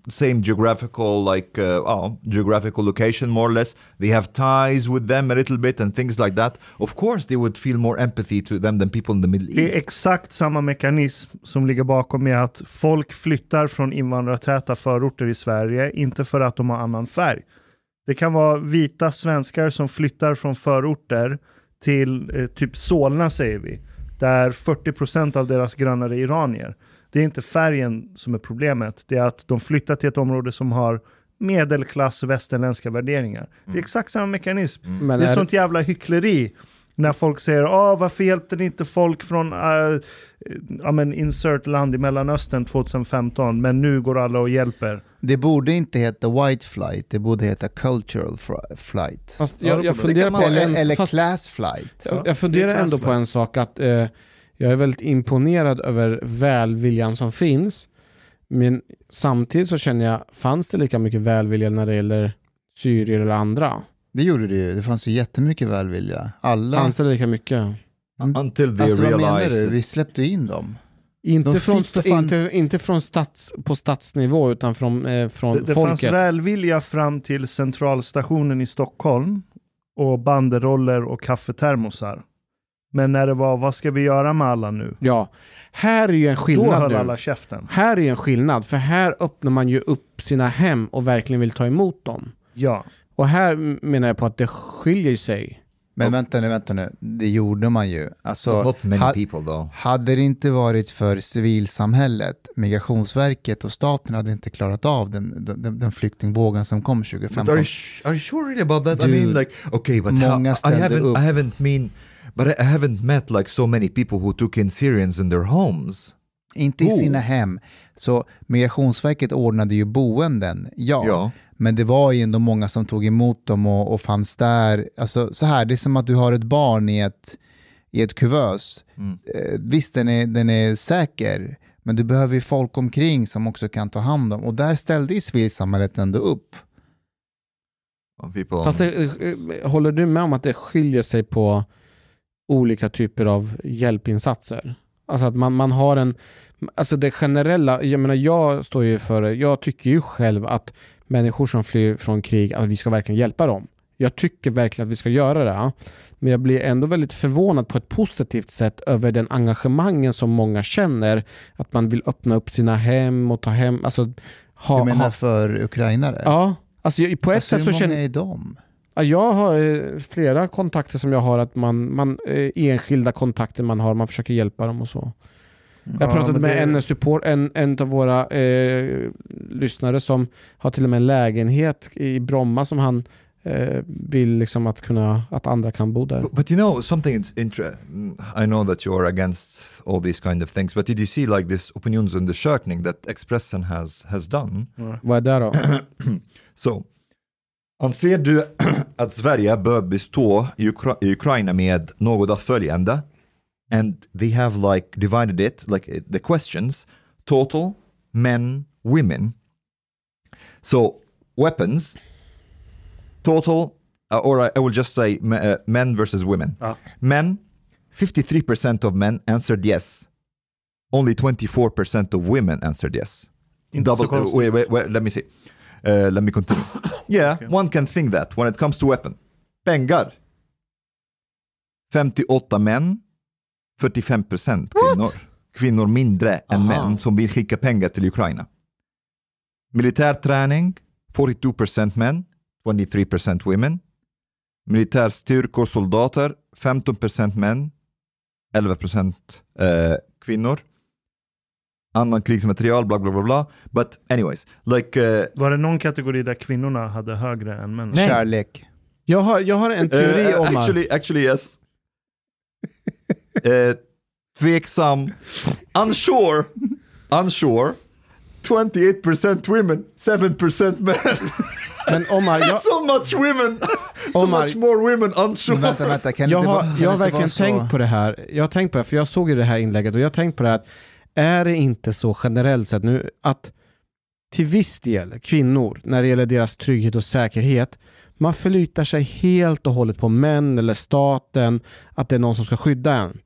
Speaker 2: same geographical like uh, oh, geographical location more or less. They have ties with them a little bit and things like that. Of course, they would feel more empathy to them than people in the Middle
Speaker 5: Det är
Speaker 2: East.
Speaker 5: exakt samma mekanism som ligger bakom med att folk flyttar från invandrartäta förorter i Sverige, inte för att de har annan färg. Det kan vara vita svenskar som flyttar från förorter till eh, typ Solna säger vi, där 40% av deras grannar är iranier. Det är inte färgen som är problemet, det är att de flyttar till ett område som har medelklass västerländska värderingar. Det är exakt samma mekanism.
Speaker 1: Men
Speaker 5: det är
Speaker 1: är-
Speaker 5: sånt jävla hyckleri. När folk säger Åh, varför hjälpte ni inte folk från uh, ja, men insert land i Mellanöstern 2015 men nu går alla och hjälper.
Speaker 3: Det borde inte heta white flight, det borde heta cultural flight.
Speaker 1: Fast
Speaker 5: Ja,
Speaker 1: jag, jag funderar på
Speaker 3: Eller,
Speaker 1: en,
Speaker 3: eller
Speaker 1: fast,
Speaker 3: class flight.
Speaker 1: jag, jag funderar ändå på en sak att eh, jag är väldigt imponerad över välviljan som finns. Men samtidigt så känner jag, fanns det lika mycket välvilja när det gäller syrier eller andra?
Speaker 3: Det gjorde det ju, det fanns ju jättemycket välvilja. Alla...
Speaker 1: Fanns det lika mycket?
Speaker 2: Until they
Speaker 3: Alltså vad menar du? Vi släppte in dem.
Speaker 1: Inte
Speaker 3: De
Speaker 1: från,
Speaker 3: fan-
Speaker 1: inte, inte från stats, på statsnivå utan från, eh, från
Speaker 5: Det, det fanns
Speaker 1: folket.
Speaker 5: välvilja fram till centralstationen i Stockholm och banderoller och kaffetermosar. Men när det var, vad ska vi göra med alla nu?
Speaker 1: Ja, här är ju en
Speaker 5: Då
Speaker 1: skillnad
Speaker 5: höll
Speaker 1: nu.
Speaker 5: alla käften.
Speaker 1: Här är ju en skillnad, för här öppnar man ju upp sina hem och verkligen vill ta emot dem.
Speaker 5: Ja.
Speaker 1: Och här menar jag på att det skiljer sig.
Speaker 3: Men vänta nu, vänta nu. Det gjorde man ju. Alltså, ha-
Speaker 2: people.
Speaker 3: Hade det inte varit för civilsamhället, Migrationsverket och staten hade inte klarat av den, den, den flyktingvågen som kom
Speaker 2: But
Speaker 3: 2015.
Speaker 2: are you, are you sure really about that? I
Speaker 3: Dude,
Speaker 2: mean, like, okay, but how,
Speaker 3: många
Speaker 2: I haven't,
Speaker 3: upp.
Speaker 2: I haven't mean, but I haven't met like so many people who took in Syrians in their homes.
Speaker 3: Inte i
Speaker 2: Oh.
Speaker 3: sina hem. Så Migrationsverket ordnade ju boenden, ja.
Speaker 2: Ja.
Speaker 3: Men det var ju ändå många som tog emot dem och, och fanns där. Alltså, så här, det är som att du har ett barn i ett, i ett kuvös.
Speaker 2: Mm.
Speaker 3: Eh, visst, den är, den är säker, men du behöver ju folk omkring som också kan ta hand om. Och där ställde ju civilsamhället ändå upp.
Speaker 2: People,
Speaker 1: Fast det, eh, håller du med om att det skiljer sig på olika typer av hjälpinsatser? Alltså att man, man har en... Alltså det generella, jag menar jag står ju för jag tycker ju själv att människor som flyr från krig, att vi ska verkligen hjälpa dem. Jag tycker verkligen att vi ska göra det. Men jag blir ändå väldigt förvånad på ett positivt sätt över den engagemangen som många känner. Att man vill öppna upp sina hem och ta hem, alltså... Ha,
Speaker 3: Du menar
Speaker 1: ha,
Speaker 3: för ukrainare?
Speaker 1: ja, alltså på ett
Speaker 3: Alltså,
Speaker 1: sätt så
Speaker 3: hur många
Speaker 1: känner
Speaker 3: är de?
Speaker 1: Ja, jag har eh, flera kontakter som jag har, att man, man eh, enskilda kontakter man har, man försöker hjälpa dem och så. Jag
Speaker 5: Ja,
Speaker 1: pratade
Speaker 5: men
Speaker 1: med
Speaker 5: det-
Speaker 1: en support, en, en av våra eh, lyssnare som har till och med en lägenhet i Bromma som han eh, vill liksom att, kunna, att andra kan bo där.
Speaker 2: But, but you know something is inter- I know that you are against all these kind of things, but did you see like this opinionsundersökning that Expressen has has done?
Speaker 1: Vad är det då?
Speaker 2: Så, anser du att Sverige bör bestå Ukra- Ukraina med något av följande? And they have like divided it, like uh, the questions, total, men, women. So, weapons, total, uh, or I, I will just say uh, men versus women.
Speaker 5: Ja.
Speaker 2: Men, 53% of men answered yes. Only 24% of women answered yes. Double,
Speaker 5: konstigt.
Speaker 2: wait, wait, wait, let me see. Uh, let me continue. Yeah,
Speaker 5: Okay.
Speaker 2: one can think that when it comes to weapon. Pengar. 58 män, 45% kvinnor. Kvinnor mindre än
Speaker 1: Aha.
Speaker 2: män som vill skicka pengar till Ukraina. Militärträning, 42% män, 23% women. Militärstyrkor, soldater, 15% män, 11% eh, kvinnor. Annan krigsmaterial, bla bla bla bla. But anyways, like... eh,
Speaker 5: Var det någon kategori där kvinnorna hade högre än männen?
Speaker 2: Nej.
Speaker 3: Kärlek.
Speaker 1: Jag har, jag har en teori
Speaker 2: Eh,
Speaker 1: om...
Speaker 2: actually, actually yes. uh, tveksam. Unsure. Unsure. 28% women, 7% men.
Speaker 1: Men Omar, jag,
Speaker 2: so much women. so
Speaker 1: Omar-
Speaker 2: much more women unsure.
Speaker 3: Vänta, vänta, kan
Speaker 1: jag
Speaker 3: inte
Speaker 1: har, jag har verkligen tänkt på det här. Jag har tänkt på det, för jag såg ju det här inlägget och jag har tänkt på det här att är det inte så generellt sett nu att till viss del kvinnor, när det gäller deras trygghet och säkerhet, man förlitar sig helt och hållet på män eller staten, att det är någon som ska skydda en.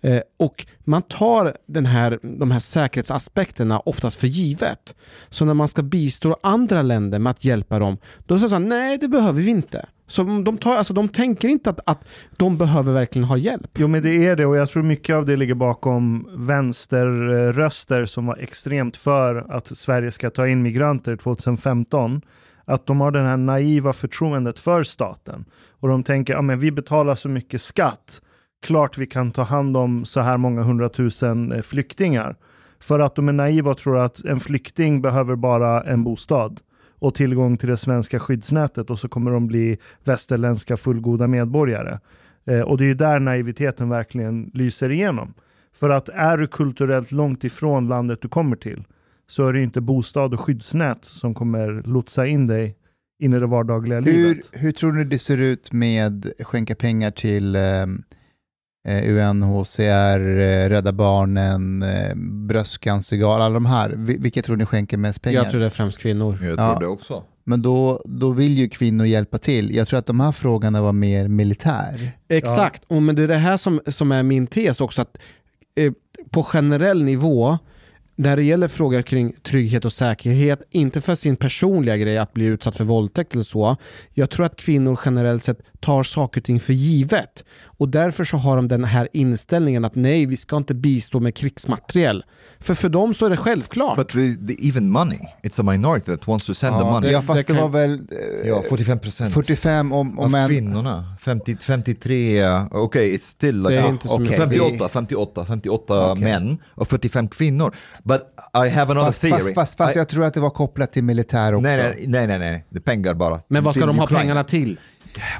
Speaker 1: Eh, och man tar den här, de här säkerhetsaspekterna oftast för givet. Så när man ska bistå andra länder med att hjälpa dem, då säger man nej det behöver vi inte. Så de, tar, alltså, de tänker inte att, att de behöver verkligen ha hjälp.
Speaker 5: Jo men det är det och jag tror mycket av det ligger bakom vänsterröster som var extremt för att Sverige ska ta in migranter 2015. Att de har det här naiva förtroendet för staten. Och de tänker, ja men vi betalar så mycket skatt, klart vi kan ta hand om så här många hundratusen eh, flyktingar. För att de är naiva och tror att en flykting behöver bara en bostad och tillgång till det svenska skyddsnätet och så kommer de bli västerländska fullgoda medborgare. Eh, och det är ju där naiviteten verkligen lyser igenom. För att är du kulturellt långt ifrån landet du kommer till så är det inte bostad och skyddsnät som kommer lotsa in dig in i det vardagliga
Speaker 3: Hur,
Speaker 5: livet.
Speaker 3: hur tror ni det ser ut med skänka pengar till eh, UNHCR, eh, Rädda Barnen, eh, Bröstcancergal, alla de här? Vi- Vilka tror ni skänker mest pengar?
Speaker 1: Jag tror det är främst kvinnor.
Speaker 2: Jag
Speaker 3: Ja.
Speaker 2: tror det också.
Speaker 3: Men då, då vill ju kvinnor hjälpa till. Jag tror att de här frågorna var mer militär.
Speaker 1: Exakt, och men det är det här som, som är min tes också. att eh, På generell nivå när det gäller frågor kring trygghet och säkerhet, inte för sin personliga grej att bli utsatt för våldtäkt eller så. Jag tror att kvinnor generellt sett tar saker och ting för givet. Och därför så har de den här inställningen att nej, vi ska inte bistå med krigsmateriel. För för dem så är det självklart.
Speaker 2: But the, the even money, it's a minority that wants to send the money.
Speaker 3: ja, fast det,
Speaker 1: det
Speaker 3: var väl eh,
Speaker 2: Ja, 45 procent
Speaker 3: 45 om, om en...
Speaker 2: kvinnorna. 50, 53, uh, okej, it's still like...
Speaker 1: Det är
Speaker 2: ah,
Speaker 1: inte så
Speaker 3: mycket.
Speaker 2: 58, 58, 58
Speaker 3: Okej.
Speaker 2: män och 45 kvinnor. But I have another
Speaker 3: Fast,
Speaker 2: theory.
Speaker 3: fast, fast, fast
Speaker 2: I,
Speaker 3: jag tror att det var kopplat till militär också.
Speaker 2: nej, nej, nej, nej, nej, det är pengar bara.
Speaker 1: Men vad ska
Speaker 2: Till
Speaker 1: de ha
Speaker 2: Ukraina.
Speaker 1: pengarna till?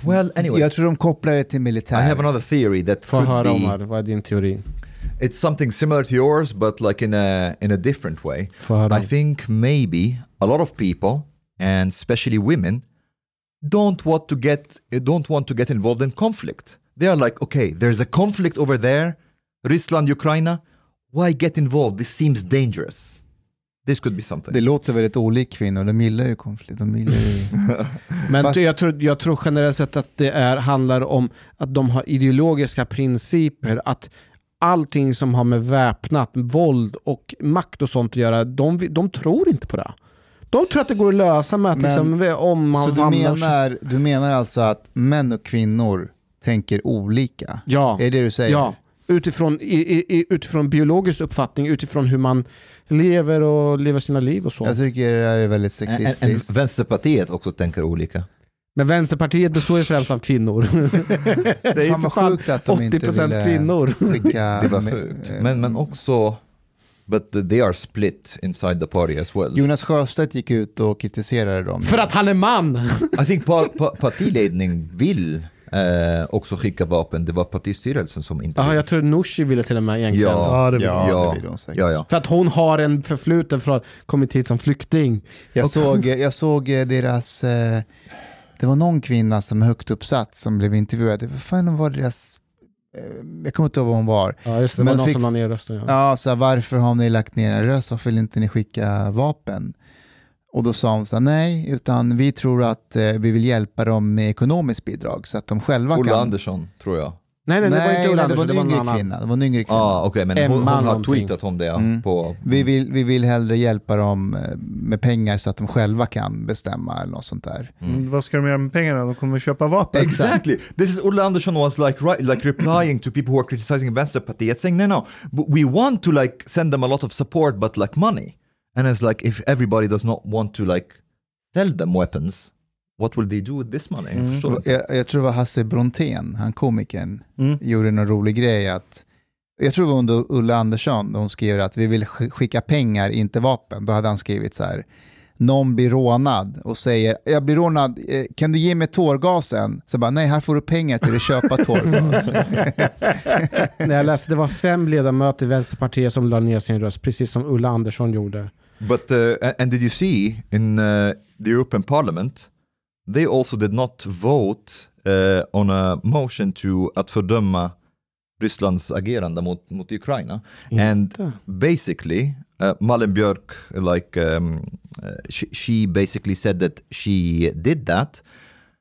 Speaker 2: Well, anyway,
Speaker 3: Jag tror de kopplar det till
Speaker 2: I
Speaker 3: militär.
Speaker 2: have another theory that
Speaker 1: Få
Speaker 2: could
Speaker 1: höra
Speaker 2: be...
Speaker 1: Omar, vad är din teori?
Speaker 2: It's something similar to yours, but like in a in a different way. I think maybe a lot of people, and especially women, don't want to get don't want to get involved in conflict. They are like, okay, there's a conflict over there, Ryssland, Ukraine. Why get involved? This seems dangerous. This could be something.
Speaker 3: Det låter väldigt olikt kvinnor, de gillar ju konflikt. De gillar ju...
Speaker 1: Men
Speaker 3: Fast-
Speaker 1: jag, tror, jag tror generellt sett att det är, handlar om att de har ideologiska principer, att allting som har med väpnat våld och makt och sånt att göra, de, de tror inte på det. De tror att det går att lösa med att
Speaker 3: Men-
Speaker 1: liksom, om man
Speaker 3: Så du menar, du menar alltså att män och kvinnor tänker olika?
Speaker 1: Ja.
Speaker 3: Är det det du säger?
Speaker 1: Ja, utifrån, i, i, utifrån biologisk uppfattning, utifrån hur man lever och lever sina liv och så.
Speaker 3: Jag tycker det här är väldigt
Speaker 2: And, and
Speaker 3: sexistiskt.
Speaker 2: Vänsterpartiet också tänker olika.
Speaker 1: Men Vänsterpartiet består ju främst av kvinnor. det är ju för fan
Speaker 3: sjukt att de inte
Speaker 1: 80%
Speaker 3: ville
Speaker 1: kvinnor.
Speaker 3: skicka...
Speaker 2: Det var sjukt. Men, men också, but they are split inside the party as well.
Speaker 3: Jonas Sjöstedt gick ut och kritiserade dem.
Speaker 1: För att han är man!
Speaker 2: I think par, pa, partiledning vill eh, också skicka vapen. Det var partistyrelsen som inte
Speaker 1: Ja,
Speaker 2: vill.
Speaker 1: jag tror Nooshi ville till och med egentligen.
Speaker 2: Ja.
Speaker 5: Ja, det
Speaker 3: Ja,
Speaker 2: ja,
Speaker 3: det vill hon säkert.
Speaker 2: ja, ja.
Speaker 1: För att hon har en förfluten från kommit hit som flykting.
Speaker 3: Jag såg, jag såg eh, deras... Eh, det var någon kvinna som är högt uppsatt som blev intervjuad. Vad fan var deras... Eh, jag kommer inte ihåg vad hon var.
Speaker 1: Ja, just det. Det var någon
Speaker 3: fick-
Speaker 1: som la ner rösten. Ja.
Speaker 3: Ja, så här, varför har ni lagt ner en röst? Varför vill inte ni skicka vapen? Och då sa hon så här, nej, utan vi tror att eh, vi vill hjälpa dem med ekonomiskt bidrag så att de själva
Speaker 2: Ola
Speaker 3: kan...
Speaker 2: Andersson, tror jag.
Speaker 1: Nej, nej, det var inte Ulla
Speaker 3: nej, det var
Speaker 1: Andersson,
Speaker 3: en
Speaker 1: det var någon
Speaker 3: yngre kvinna. Det var en yngre kvinna.
Speaker 2: Ja, ah, okej, men hon, hon har
Speaker 1: någonting.
Speaker 2: tweetat om det.
Speaker 3: Mm.
Speaker 2: På,
Speaker 3: Vi, vill, vi vill hellre hjälpa dem eh, med pengar så att de själva kan bestämma eller något sånt där.
Speaker 5: Mm, Vad ska de göra med pengarna? De kommer köpa vapen.
Speaker 2: Exactly. This is Ola Andersson was like right, like replying to people who are criticizing Vänsterpartiet, saying no, no, we want to like send them a lot of support, but like money. And it's like if everybody does not want to like sell them weapons, what will they do with this money?
Speaker 5: Mm.
Speaker 2: Förstår du?
Speaker 3: Jag, jag tror det var Hasse Brontén, han komikern,
Speaker 5: Mm.
Speaker 3: gjorde någon rolig grej att jag tror det var under Ulla Andersson, hon skrev att vi vill sk- skicka pengar, inte vapen. Då hade han skrivit så här, någon blir rånad och säger, jag blir rånad, eh, kan du ge mig tårgasen? Så bara, nej, här får du pengar till att köpa tårgas.
Speaker 1: När jag läste, det var fem ledamöter i Vänsterpartiet som la ner sin röst, precis som Ulla Andersson gjorde.
Speaker 2: But uh, and did you see in uh, the European Parliament, they also did not vote uh, on a motion to att fördöma Rysslands agerande mot, mot Ukraina. And basically, uh, Malin Björk, like, um, uh, she, she basically said that she did that.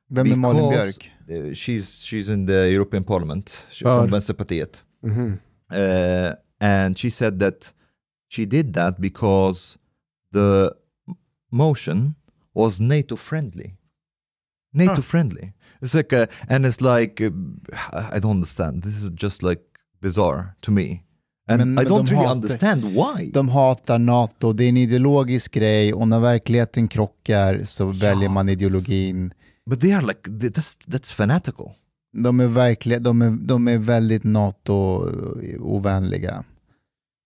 Speaker 3: Vem är Malin Björk?
Speaker 2: uh, she's, she's in the European Parliament, she, från Vänsterpartiet.
Speaker 1: Mhm.
Speaker 2: Uh, and she said that she did that because the motion was NATO friendly. NATO
Speaker 5: Huh.
Speaker 2: friendly. It's like, a, and it's like, uh, I don't understand. This is just like bizarre to me. And
Speaker 3: Men-
Speaker 2: I
Speaker 3: men
Speaker 2: don't really
Speaker 3: hatar-
Speaker 2: understand why.
Speaker 3: De hatar NATO, det är en ideologisk grej och när verkligheten krockar så väljer man ideologin.
Speaker 2: But they are like, that's, that's fanatical.
Speaker 3: De är, verkligen, de är, de är väldigt NATO-ovänliga.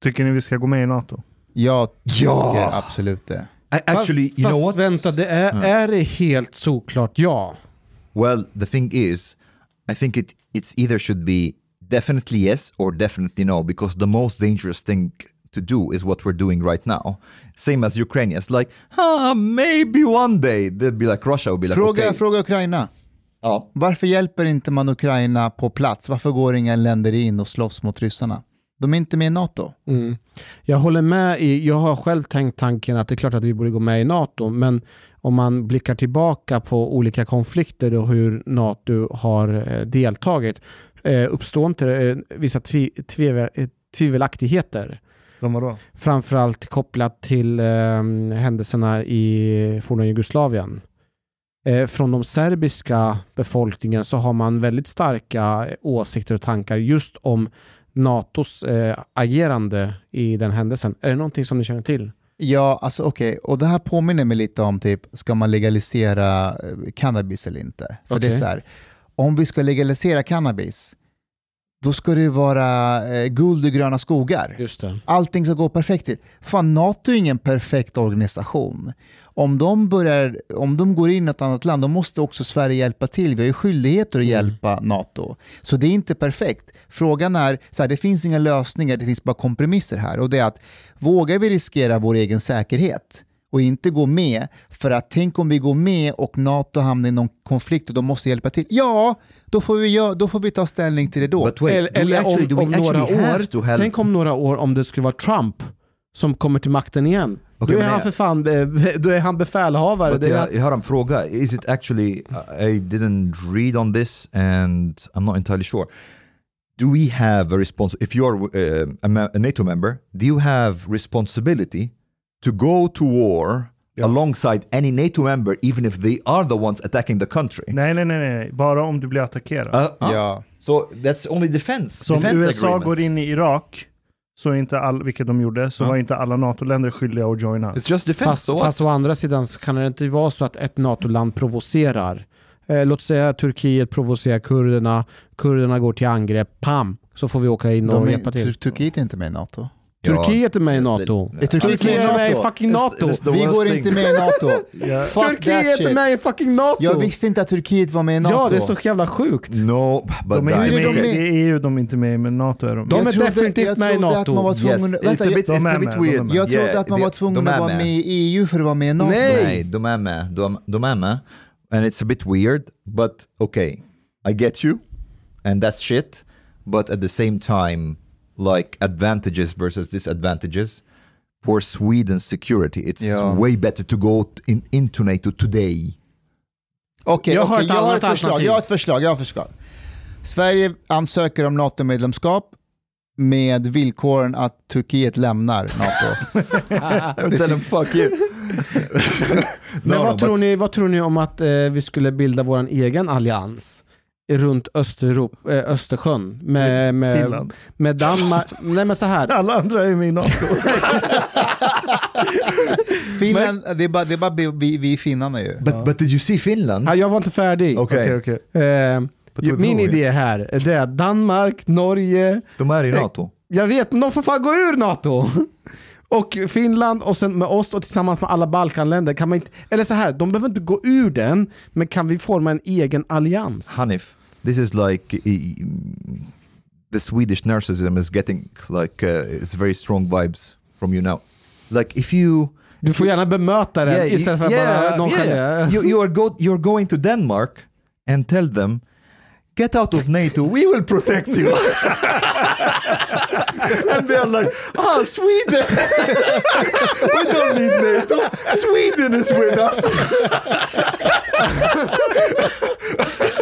Speaker 5: Tycker ni vi ska gå med i NATO?
Speaker 3: Jag tycker
Speaker 2: Ja!
Speaker 3: absolut det.
Speaker 2: Actually,
Speaker 1: fast,
Speaker 2: you know
Speaker 1: fast
Speaker 2: what?
Speaker 1: vänta, det är,
Speaker 2: Mm.
Speaker 1: är det helt såklart ja?
Speaker 2: Well, the thing is, I think it it's either should be definitely yes or definitely no, because the most dangerous thing to do is what we're doing right now. Same as Ukrainians, like, ah, maybe one day they'll be like Russia will be like,
Speaker 3: Fråga,
Speaker 2: okay.
Speaker 3: fråga Ukraina.
Speaker 2: Ja.
Speaker 3: Varför hjälper inte man Ukraina på plats? Varför går inga länder in och slåss mot ryssarna? De är inte med i NATO.
Speaker 1: Mm. Jag håller med i, jag har själv tänkt tanken att det är klart att vi borde gå med i NATO, men om man blickar tillbaka på olika konflikter och hur NATO har eh, deltagit, eh, uppstår inte eh, vissa tvi, eh, tvivelaktigheter? Framförallt kopplat till eh, händelserna i forna Jugoslavien. Eh, från de serbiska befolkningen så har man väldigt starka åsikter och tankar just om NATOs eh, agerande i den händelsen. Är det någonting som ni känner till?
Speaker 3: Ja, alltså okej, och det här påminner mig lite om typ, ska man legalisera eh, cannabis eller inte? För det är så här, om vi ska legalisera cannabis, då ska det vara eh, guld och gröna skogar.
Speaker 1: Just det.
Speaker 3: Allting ska gå perfekt till. Fan, NATO är ingen perfekt organisation. Om de, börjar, om de går in i ett annat land, då måste också Sverige hjälpa till. Vi har ju skyldigheter att hjälpa NATO. Så det är inte perfekt. Frågan är, så här, det finns inga lösningar, det finns bara kompromisser här. Och det är att, vågar vi riskera vår egen säkerhet? och inte gå med, för att tänk om vi går med och NATO hamnar i någon konflikt och de måste hjälpa till. Ja, då får vi, då får vi ta ställning till det då.
Speaker 2: Wait,
Speaker 1: eller eller
Speaker 2: actually,
Speaker 1: om, om några år, tänk om några år om det skulle vara Trump som kommer till makten igen.
Speaker 2: Okej,
Speaker 1: då är han för fan eh, då är han befälhavare. Det är,
Speaker 2: jag, jag har en fråga. Is it actually, I didn't read on this and I'm not entirely sure. Do we have a response, if you are uh, a, NATO member, do you have responsibility to go to war alongside any NATO member even if they are the ones attacking the country?
Speaker 5: Nej, nej, nej, nej. Bara om du blir attackerad.
Speaker 2: Uh, uh,
Speaker 3: Ja.
Speaker 2: So that's only defense.
Speaker 5: Så om
Speaker 2: defense
Speaker 5: USA
Speaker 2: agreement.
Speaker 5: går in i Irak, så är inte all, vilket de gjorde, så
Speaker 2: Ja.
Speaker 5: var inte alla NATO-länder skyldiga att joina.
Speaker 2: It's just defense.
Speaker 1: fast,
Speaker 2: so
Speaker 1: fast å andra sidan så kan det inte vara så att ett NATO-land provocerar. Eh, låt säga att Turkiet provocerar kurderna, kurderna går till angrepp, pam, så får vi åka in och hjälpa till.
Speaker 3: Tur- Turkiet är inte med i NATO.
Speaker 1: Turkiet är med i NATO.
Speaker 3: Är Turkiet
Speaker 1: är med i
Speaker 3: NATO?
Speaker 1: fucking NATO.
Speaker 2: It's the
Speaker 3: Vi går
Speaker 2: thing.
Speaker 3: inte med i NATO. That
Speaker 1: Turkiet är med i fucking NATO!
Speaker 3: Jag visste inte att Turkiet var med i NATO.
Speaker 1: Ja, det är så jävla sjukt.
Speaker 2: No, but
Speaker 5: De är inte med,
Speaker 3: de med?
Speaker 5: det är EU de är inte med i, men NATO är de.
Speaker 1: De
Speaker 3: Jag
Speaker 1: är
Speaker 3: trodde-
Speaker 1: definitivt med i
Speaker 3: trodde att man var
Speaker 1: NATO.
Speaker 3: tvungen...
Speaker 2: Yes,
Speaker 3: vänta,
Speaker 2: it's a
Speaker 3: jag,
Speaker 2: bit,
Speaker 5: De
Speaker 2: it's
Speaker 5: är
Speaker 2: a bit
Speaker 5: med, de är
Speaker 2: weird.
Speaker 5: med.
Speaker 3: jag trodde
Speaker 2: Yeah,
Speaker 3: att man
Speaker 2: de-
Speaker 3: var tvungen
Speaker 2: de
Speaker 3: att vara med i EU för att vara med i NATO.
Speaker 1: Nej.
Speaker 2: Nej, de är med. De, de är med. And it's a bit weird, but okay, I get you, and that's shit. But at the same time, like advantages versus disadvantages, for Sweden's security, it's
Speaker 3: Ja.
Speaker 2: way better to go in, into NATO today.
Speaker 3: Okej,
Speaker 1: Jag har
Speaker 3: okej,
Speaker 1: ett
Speaker 3: jag, har ett förslag, jag har ett förslag. Jag har ett förslag. Sverige ansöker om NATO-medlemskap med villkoren att Turkiet lämnar NATO.
Speaker 2: Tell them fuck you.
Speaker 1: Men
Speaker 2: No,
Speaker 1: vad,
Speaker 2: no,
Speaker 1: tror
Speaker 2: but-
Speaker 1: ni, vad tror ni om att eh, vi skulle bilda vår egen allians runt Österrop, eh, Östersjön med, med,
Speaker 5: Finland.
Speaker 1: med Danmark? Nej men så här.
Speaker 5: Alla andra är med i NATO.
Speaker 3: Finland, det är bara, det är bara vi, vi, vi finnarna ju.
Speaker 2: But, but did you see Finland?
Speaker 1: Ja, jag var inte färdig.
Speaker 2: Okej,
Speaker 5: Okej, okej.
Speaker 1: Eh, min idé här är det att Danmark, Norge,
Speaker 2: de är i NATO.
Speaker 1: jag vet, men de får fan gå ur NATO. Och Finland och sen med oss och tillsammans med alla Balkanländer kan man inte, eller så här, de behöver inte gå ur den, men kan vi forma en egen allians?
Speaker 2: Hanif, this is like the Swedish narcissism is getting like uh, it's very strong vibes from you now. Like if you
Speaker 1: Du får gärna bemöta den
Speaker 2: Yeah,
Speaker 1: istället för att
Speaker 2: yeah,
Speaker 1: bara nonchalera.
Speaker 2: yeah. You, you are go, you're going to Denmark and tell them get out of NATO, we will protect you. and they're like, ah, Sweden, we don't need NATO, Sweden is with us.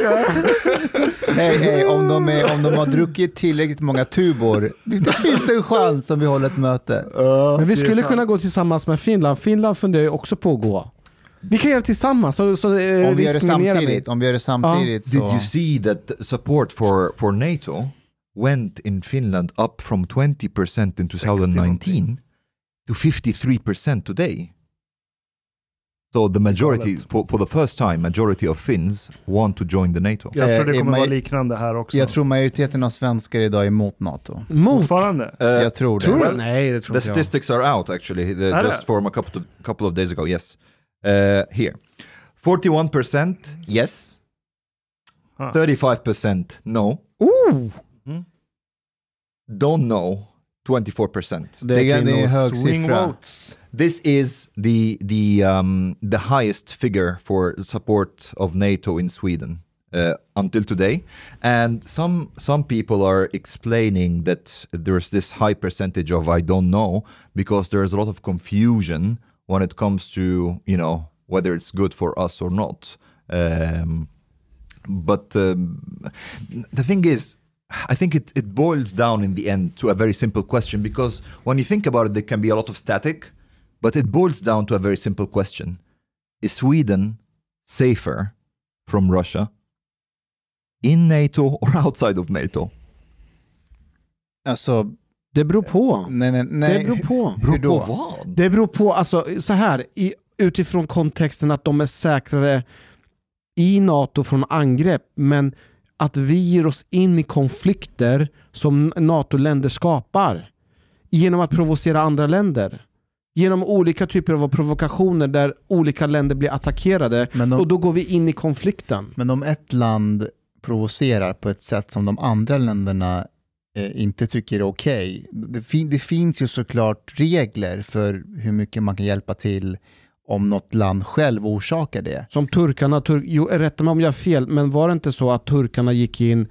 Speaker 3: Hej, hej, om, de är, om de har druckit tillräckligt många tubor, det finns en chans om vi håller ett möte.
Speaker 1: Men vi skulle kunna gå tillsammans med Finland. Finland funderar ju också på att gå. Vi kan göra det tillsammans. Så, så, eh,
Speaker 3: Om vi gör det samtidigt, om vi gör det samtidigt
Speaker 2: Did
Speaker 3: så...
Speaker 2: you see that support for, for NATO went in Finland up from 20% in 2019 to 53% today? So the majority, for, for the first time, majority of Finns want to join the NATO.
Speaker 5: Jag tror det
Speaker 3: Eh,
Speaker 5: kommer vara liknande här också.
Speaker 3: Jag tror majoriteten av svenskar idag är emot NATO.
Speaker 1: Mot?
Speaker 5: Fortfarande?
Speaker 2: Uh,
Speaker 3: Jag tror det.
Speaker 1: Tror?
Speaker 2: Well,
Speaker 1: Nej, det tror
Speaker 2: the
Speaker 1: inte jag.
Speaker 2: statistics are out actually, the, just from a couple of, couple of days ago. Yes, uh, here, forty-one percent yes,
Speaker 5: Ah.
Speaker 2: thirty-five percent no,
Speaker 1: Ooh,
Speaker 2: don't know twenty-four percent.
Speaker 1: det
Speaker 3: Det är,
Speaker 1: är
Speaker 3: det är
Speaker 1: kvinnor.
Speaker 3: hög
Speaker 5: Swing
Speaker 3: siffra.
Speaker 5: votes.
Speaker 2: This is the the um, the highest figure for support of NATO in Sweden uh, until today, and some some people are explaining that there's this high percentage of I don't know because there's a lot of confusion when it comes to you know whether it's good for us or not. Um, but um, the thing is, I think it, it boils down in the end to a very simple question because when you think about it, there can be a lot of static, but it boils down to a very simple question Is Sweden safer from Russia in NATO or outside of NATO?
Speaker 3: Alltså,
Speaker 1: Det beror på.
Speaker 3: nej, nej, nej.
Speaker 1: Det beror på.
Speaker 3: Hur då?
Speaker 2: vad?
Speaker 1: Det beror på, alltså så här, i, utifrån kontexten att de är säkrare i NATO från angrepp, men att vi ger oss in i konflikter som NATO-länder skapar genom att provocera andra länder. Genom olika typer av provokationer där olika länder blir attackerade
Speaker 3: de-
Speaker 1: och då går vi in i konflikten.
Speaker 3: Men om ett land provocerar på ett sätt som de andra länderna eh, inte tycker är okej, det, fin- det finns ju såklart regler för hur mycket man kan hjälpa till om något land själv orsakar det.
Speaker 1: Som turkarna, tur, jo, rätta mig om jag har fel, men var det inte så att turkarna gick in,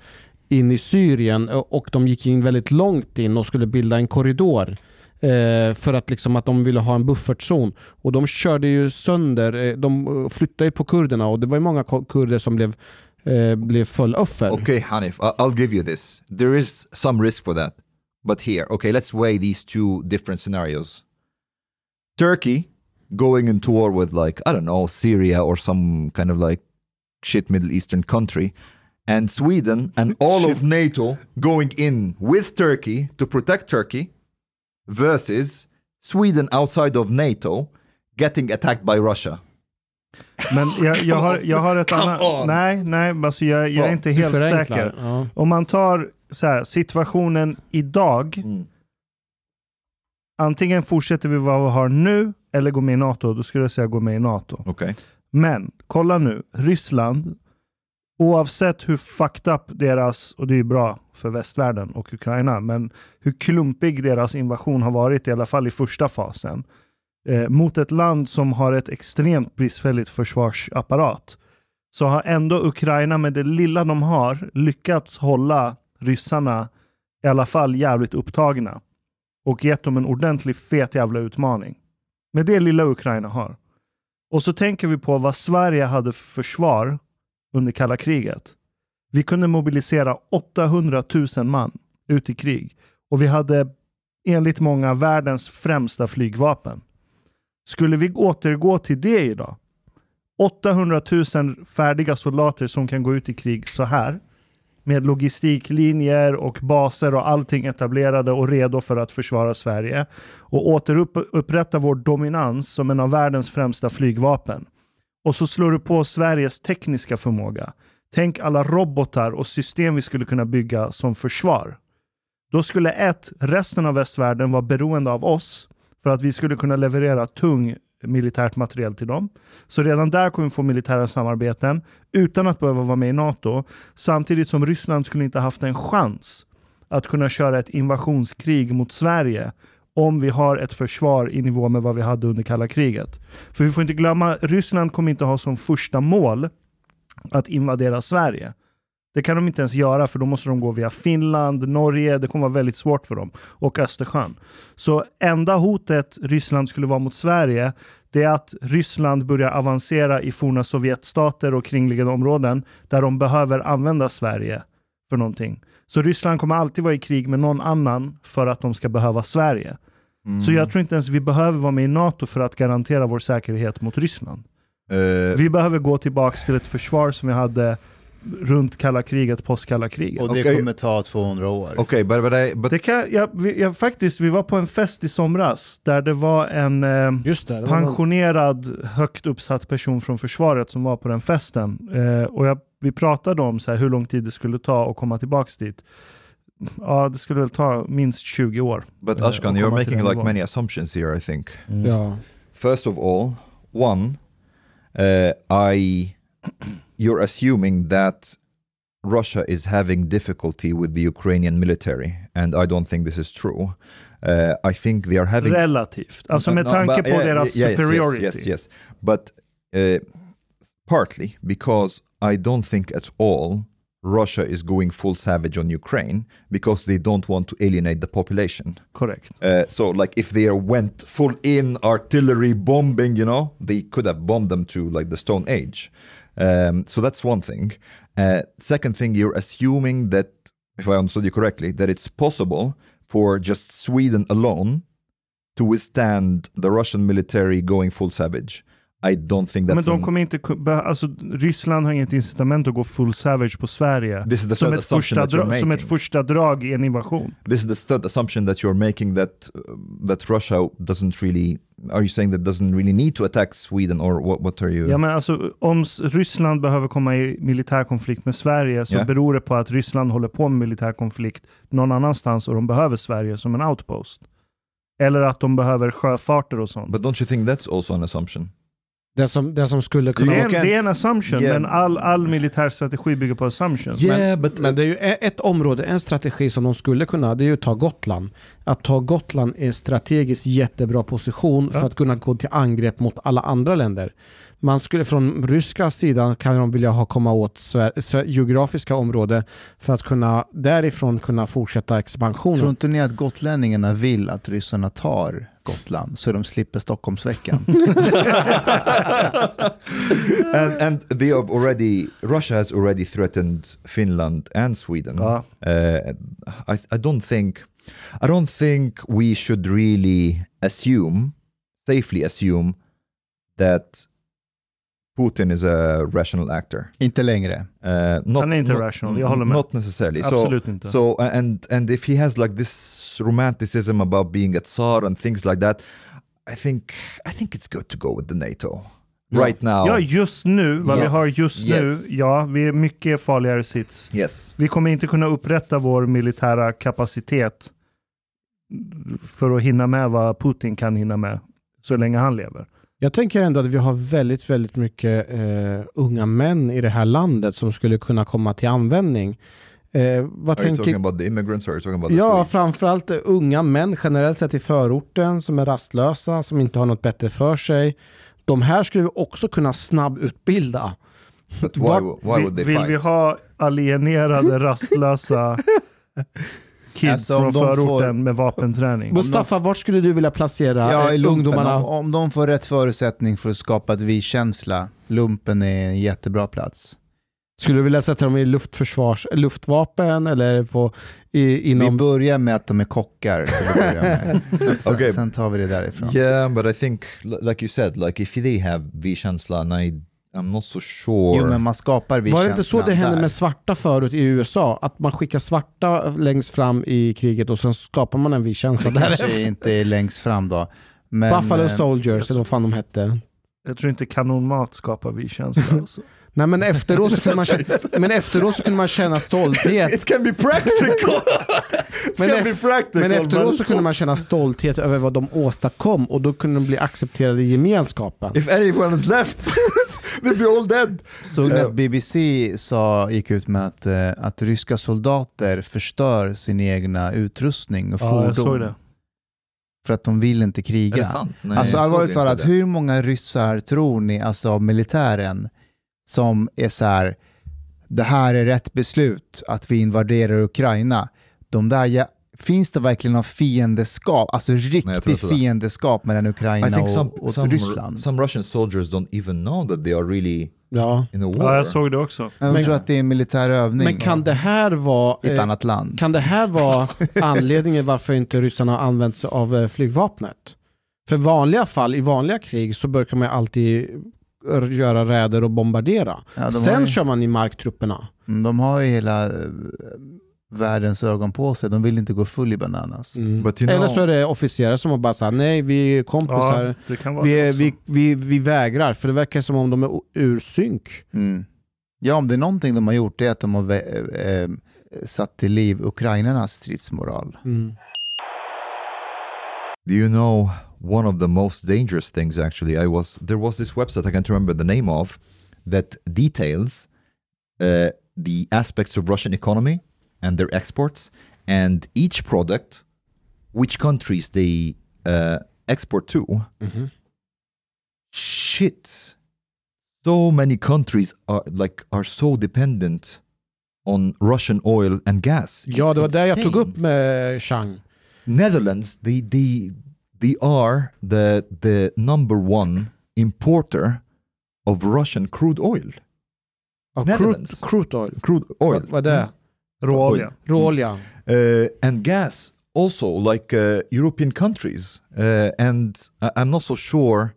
Speaker 1: in i Syrien och de gick in väldigt långt in och skulle bilda en korridor eh, för att, liksom, att de ville ha en buffertzon. Och de körde ju sönder, eh, de eh, flyttade ju på kurderna och det var ju många kurder som blev, eh, blev fulloffer.
Speaker 2: Okay, Hanif, I'll give you this. There is some risk for that. But here, okay, let's weigh these two different scenarios. Turkey going into war with, like, I don't know, Syria or some kind of like shit Middle Eastern country, and Sweden and all of NATO going in with Turkey to protect Turkey versus Sweden outside of NATO getting attacked by Russia.
Speaker 5: Men jag, jag, har, jag har ett annat...
Speaker 2: on.
Speaker 5: Nej, nej, alltså jag, jag är inte helt säker.
Speaker 1: Ja.
Speaker 5: Om man tar så här, situationen idag.
Speaker 2: Mm.
Speaker 5: Antingen fortsätter vi vad vi har nu eller går med i NATO. Då skulle jag säga gå med i NATO.
Speaker 2: Okay.
Speaker 5: Men kolla nu, Ryssland, oavsett hur fucked up deras, och det är ju bra för västvärlden och Ukraina, men hur klumpig deras invasion har varit, i alla fall i första fasen, eh, mot ett land som har ett extremt bristfälligt försvarsapparat, så har ändå Ukraina med det lilla de har lyckats hålla ryssarna i alla fall jävligt upptagna och gett dem en ordentlig fet jävla utmaning. Med det lilla Ukraina har. Och så tänker vi på vad Sverige hade för försvar under kalla kriget. Vi kunde mobilisera 800 000 man ut i krig. Och vi hade enligt många världens främsta flygvapen. Skulle vi återgå till det idag? 800 000 färdiga soldater som kan gå ut i krig så här. Med logistiklinjer och baser och allting etablerade och redo för att försvara Sverige. Och återupprätta vår dominans som en av världens främsta flygvapen. Och så slår du på Sveriges tekniska förmåga. Tänk alla robotar och system vi skulle kunna bygga som försvar. Då skulle ett, resten av västvärlden vara beroende av oss för att vi skulle kunna leverera tung militärt materiel till dem. Så redan där kommer vi få militära samarbeten utan att behöva vara med i NATO. Samtidigt som Ryssland skulle inte haft en chans att kunna köra ett invasionskrig mot Sverige om vi har ett försvar i nivå med vad vi hade under kalla kriget. För vi får inte glömma, Ryssland kommer inte ha som första mål att invadera Sverige. Det kan de inte ens göra för då måste de gå via Finland, Norge, det kommer vara väldigt svårt för dem. Och Östersjön. Så enda hotet Ryssland skulle vara mot Sverige, det är att Ryssland börjar avancera i forna Sovjetstater och kringliggande områden där de behöver använda Sverige för någonting. Så Ryssland kommer alltid vara i krig med någon annan för att de ska behöva Sverige. Så jag tror inte ens vi behöver vara med i NATO för att garantera vår säkerhet mot Ryssland.
Speaker 2: Uh,
Speaker 5: Vi behöver gå tillbaka till ett försvar som vi hade runt kalla kriget, post kalla kriget.
Speaker 3: Och det
Speaker 2: Okej.
Speaker 3: kommer ta 200 år.
Speaker 2: okay, but but but
Speaker 5: Det kan, jag, vi, jag, faktiskt, vi var på en fest i somras där det var en eh,
Speaker 1: Just det. det var någon-
Speaker 5: pensionerad, högt uppsatt person från försvaret som var på den festen. Eh, och jag, vi pratade om så här, hur lång tid det skulle ta att komma tillbaka dit. Ja, det skulle väl ta minst 20 år.
Speaker 2: but
Speaker 5: uh,
Speaker 2: Ashkan,
Speaker 5: och
Speaker 2: you're making like many assumptions here. I think.
Speaker 1: Ja.
Speaker 2: First of all, one, uh, I you're assuming that Russia is having difficulty with the Ukrainian military, and I don't think this is true. Uh, I think they are having
Speaker 5: Relativt. Alltså med
Speaker 2: No,
Speaker 5: tanke
Speaker 2: but-
Speaker 5: på
Speaker 2: yeah,
Speaker 5: deras
Speaker 2: yes,
Speaker 5: superiority.
Speaker 2: Yes, yes, yes. But uh, partly because I don't think at all Russia is going full savage on Ukraine because they don't want to alienate the population.
Speaker 5: Correct.
Speaker 2: Uh, so, like, if they went full in artillery bombing, you know, they could have bombed them to like the Stone Age. Um, so that's one thing. Uh, second thing, you're assuming that if I understood you correctly, that it's possible for just Sweden alone to withstand the Russian military going full savage. I don't think
Speaker 5: Men
Speaker 2: that's
Speaker 5: de
Speaker 2: an-
Speaker 5: kommer inte, alltså Ryssland har inget incitament att gå full savage på Sverige.
Speaker 2: This is the
Speaker 5: Som ett, första
Speaker 2: that you're
Speaker 5: dra- som ett första drag i en invasion.
Speaker 2: this is the third assumption that you're making that uh, that Russia doesn't really. Are you saying that doesn't really need to attack Sweden or what? What are you?
Speaker 5: Ja, men alltså, om Ryssland behöver komma i militär konflikt med Sverige så
Speaker 2: Ja.
Speaker 5: beror det på att Ryssland håller på med militär konflikt någon annanstans och de behöver Sverige som en outpost. Eller att de behöver sjöfarter och sånt.
Speaker 2: But don't you think that's also an assumption?
Speaker 1: Det som, det som skulle kunna
Speaker 5: Det är, en, det är en assumption,
Speaker 2: Yeah.
Speaker 5: men all, all militär strategi bygger på assumptions.
Speaker 2: Yeah, but
Speaker 1: Men det är ju e- ett område, en strategi som de skulle kunna, det är ju att ta Gotland. Att ta Gotland är en strategiskt jättebra position för
Speaker 5: Ja.
Speaker 1: att kunna gå till angrepp mot alla andra länder. Man skulle från ryska sidan kan de vilja ha komma åt Sver- Sver- geografiska områden för att kunna därifrån kunna fortsätta expansionen.
Speaker 3: Tror inte ni att gotlänningarna vill att ryssarna tar Gotland så de slipper Stockholmsveckan?
Speaker 2: and and they have already Russia has already threatened Finland and Sweden.
Speaker 5: Ja.
Speaker 2: Uh, I I don't think I don't think we should really assume safely assume that Putin is a rational actor.
Speaker 3: inte längre.
Speaker 2: Uh, not,
Speaker 5: Han är inte
Speaker 2: not,
Speaker 5: rational, jag håller med.
Speaker 2: Not necessarily.
Speaker 5: Absolut
Speaker 2: so,
Speaker 5: inte.
Speaker 2: So and and if he has like this romanticism about being a tsar and things like that, I think I think it's good to go with the NATO
Speaker 1: Ja.
Speaker 2: right now.
Speaker 5: Ja, just nu, vad vi
Speaker 2: Yes.
Speaker 5: har just
Speaker 2: Yes.
Speaker 5: nu, ja, vi är mycket farligare sits.
Speaker 2: Yes.
Speaker 5: Vi kommer inte kunna upprätta vår militära kapacitet för att hinna med vad Putin kan hinna med så länge han lever.
Speaker 1: Jag tänker ändå att vi har väldigt, väldigt mycket eh, unga män i det här landet som skulle kunna komma till användning. Eh, vad
Speaker 2: Are you talking
Speaker 1: tänker...
Speaker 2: about the immigrants or are you talking about the
Speaker 1: Ja,
Speaker 2: Swedes?
Speaker 1: framförallt unga män generellt sett i förorten som är rastlösa, som inte har något bättre för sig. De här skulle vi också kunna snabbutbilda.
Speaker 2: But why, why would they
Speaker 5: Vill
Speaker 2: fight?
Speaker 5: vi ha alienerade, rastlösa kids
Speaker 3: Alltså, om
Speaker 5: från
Speaker 3: de
Speaker 5: förorten
Speaker 3: får-
Speaker 5: med vapenträning?
Speaker 1: Mustafa, vart skulle du vilja placera
Speaker 3: Ja,
Speaker 1: eh,
Speaker 3: i lumpen,
Speaker 1: ungdomarna?
Speaker 3: om, om de får rätt förutsättning för att skapa ett vi-känsla, lumpen är en jättebra plats.
Speaker 1: Skulle du vilja sätta dem i luftförsvars, luftvapen eller på, i,
Speaker 3: Vi
Speaker 1: inom...
Speaker 3: börjar med att de är kockar. Sen, sen,
Speaker 2: Okej.
Speaker 3: sen tar vi det därifrån.
Speaker 2: Yeah, but I think, li- like you said, like if they have V-känslan, I, I'm not so sure.
Speaker 3: Jo, men man skapar
Speaker 1: Var det inte så det hände
Speaker 3: där.
Speaker 1: med svarta förut i USA? Att man skickar svarta längst fram i kriget och sen skapar man en vi-känsla
Speaker 3: Kanske
Speaker 1: därefter.
Speaker 3: inte är längst fram då. Men,
Speaker 1: Buffalo
Speaker 3: eh,
Speaker 1: Soldiers, eller vad fan de hette.
Speaker 5: Jag tror inte kanonmat skapar vi känsla. Alltså.
Speaker 1: Nej men efteråt så kunde man känna, men efteråt så kunde man känna stolthet.
Speaker 2: It can be practical! It
Speaker 1: Men
Speaker 2: can be practical!
Speaker 1: Men efteråt så kunde man känna stolthet över vad de åstadkom och då kunde de bli accepterade i gemenskapen.
Speaker 2: If anyone is left, they'll be all dead.
Speaker 3: Såg ni
Speaker 2: Ja.
Speaker 3: att BBC sa, gick ut med att, eh, att ryska soldater förstör sin egna utrustning och
Speaker 5: Ja, jag såg
Speaker 3: fordon
Speaker 5: det.
Speaker 3: för att de vill inte
Speaker 2: Är
Speaker 3: kriga.
Speaker 2: det sant? Nej,
Speaker 3: alltså allvarligt talat, hur många ryssar tror ni, alltså av militären, som är så här, det här är rätt beslut att vi invaderar Ukraina. De där, finns det verkligen någon fiendeskap, alltså
Speaker 2: jag tror
Speaker 3: riktig
Speaker 2: inte det.
Speaker 3: fiendeskap mellan
Speaker 2: I
Speaker 3: Ukraina
Speaker 2: think some,
Speaker 3: och, och
Speaker 2: some,
Speaker 3: Ryssland?
Speaker 2: some Russian soldiers don't even know that they are really
Speaker 1: Ja.
Speaker 2: in a war.
Speaker 5: Ja, jag såg det också.
Speaker 3: Jag
Speaker 1: Men-
Speaker 3: tror att det är en militär övning
Speaker 1: Men kan det här vara...
Speaker 3: ett
Speaker 1: eh,
Speaker 3: annat land.
Speaker 1: Kan det här vara anledningen varför inte ryssarna har använt sig av eh, flygvapnet? För vanliga fall, i vanliga krig så brukar man alltid göra räder och bombardera.
Speaker 3: Ja,
Speaker 1: Sen
Speaker 3: ju,
Speaker 1: kör man i marktrupperna.
Speaker 3: Mm, de har ju hela eh, världens ögon på sig, de vill inte gå full i bananas.
Speaker 1: Mm. Eller
Speaker 2: know-
Speaker 1: så är det officerare som har bara sagt nej vi är kompisar.
Speaker 5: Ja, det kan vara
Speaker 1: vi, vi, vi, vi vägrar, för det verkar som om de är ur synk.
Speaker 3: Mm. Ja, om det är någonting de har gjort det är att de har vä- eh, satt till liv ukrainarnas stridsmoral.
Speaker 1: Mm.
Speaker 2: Do you know one of the most dangerous things actually? I was there was this website I can't remember the name of that details uh, the aspects of Russian economy and their exports and each product, which countries they uh, export to.
Speaker 1: Mhm.
Speaker 2: Shit, so many countries are like are so dependent on Russian oil and gas.
Speaker 1: Ja,
Speaker 2: It's
Speaker 1: det var det jag tog upp med Chang.
Speaker 2: Netherlands, they they they are the the number one importer of Russian crude oil.
Speaker 1: Ja, crude,
Speaker 2: Netherlands.
Speaker 1: crude oil.
Speaker 2: Crude oil.
Speaker 1: Vad, vad det?
Speaker 5: Råolja.
Speaker 1: Råolja.
Speaker 2: uh, and gas also like uh, European countries. Uh, and I- I'm not so sure.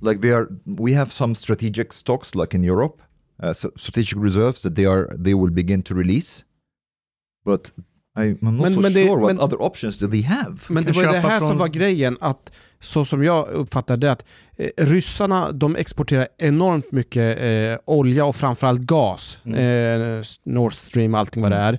Speaker 2: Like they are, we have some strategic stocks like in Europe, uh, so strategic reserves that they are they will begin to release. But I, I'm not
Speaker 1: Men-
Speaker 2: so
Speaker 1: men det-
Speaker 2: sure what
Speaker 1: men-
Speaker 2: other options do they have.
Speaker 1: Men det var det här som var grejen, att så som jag uppfattar det, att eh, ryssarna de exporterar enormt mycket eh, olja och framförallt gas. Eh, Nord Stream, allting vad det är.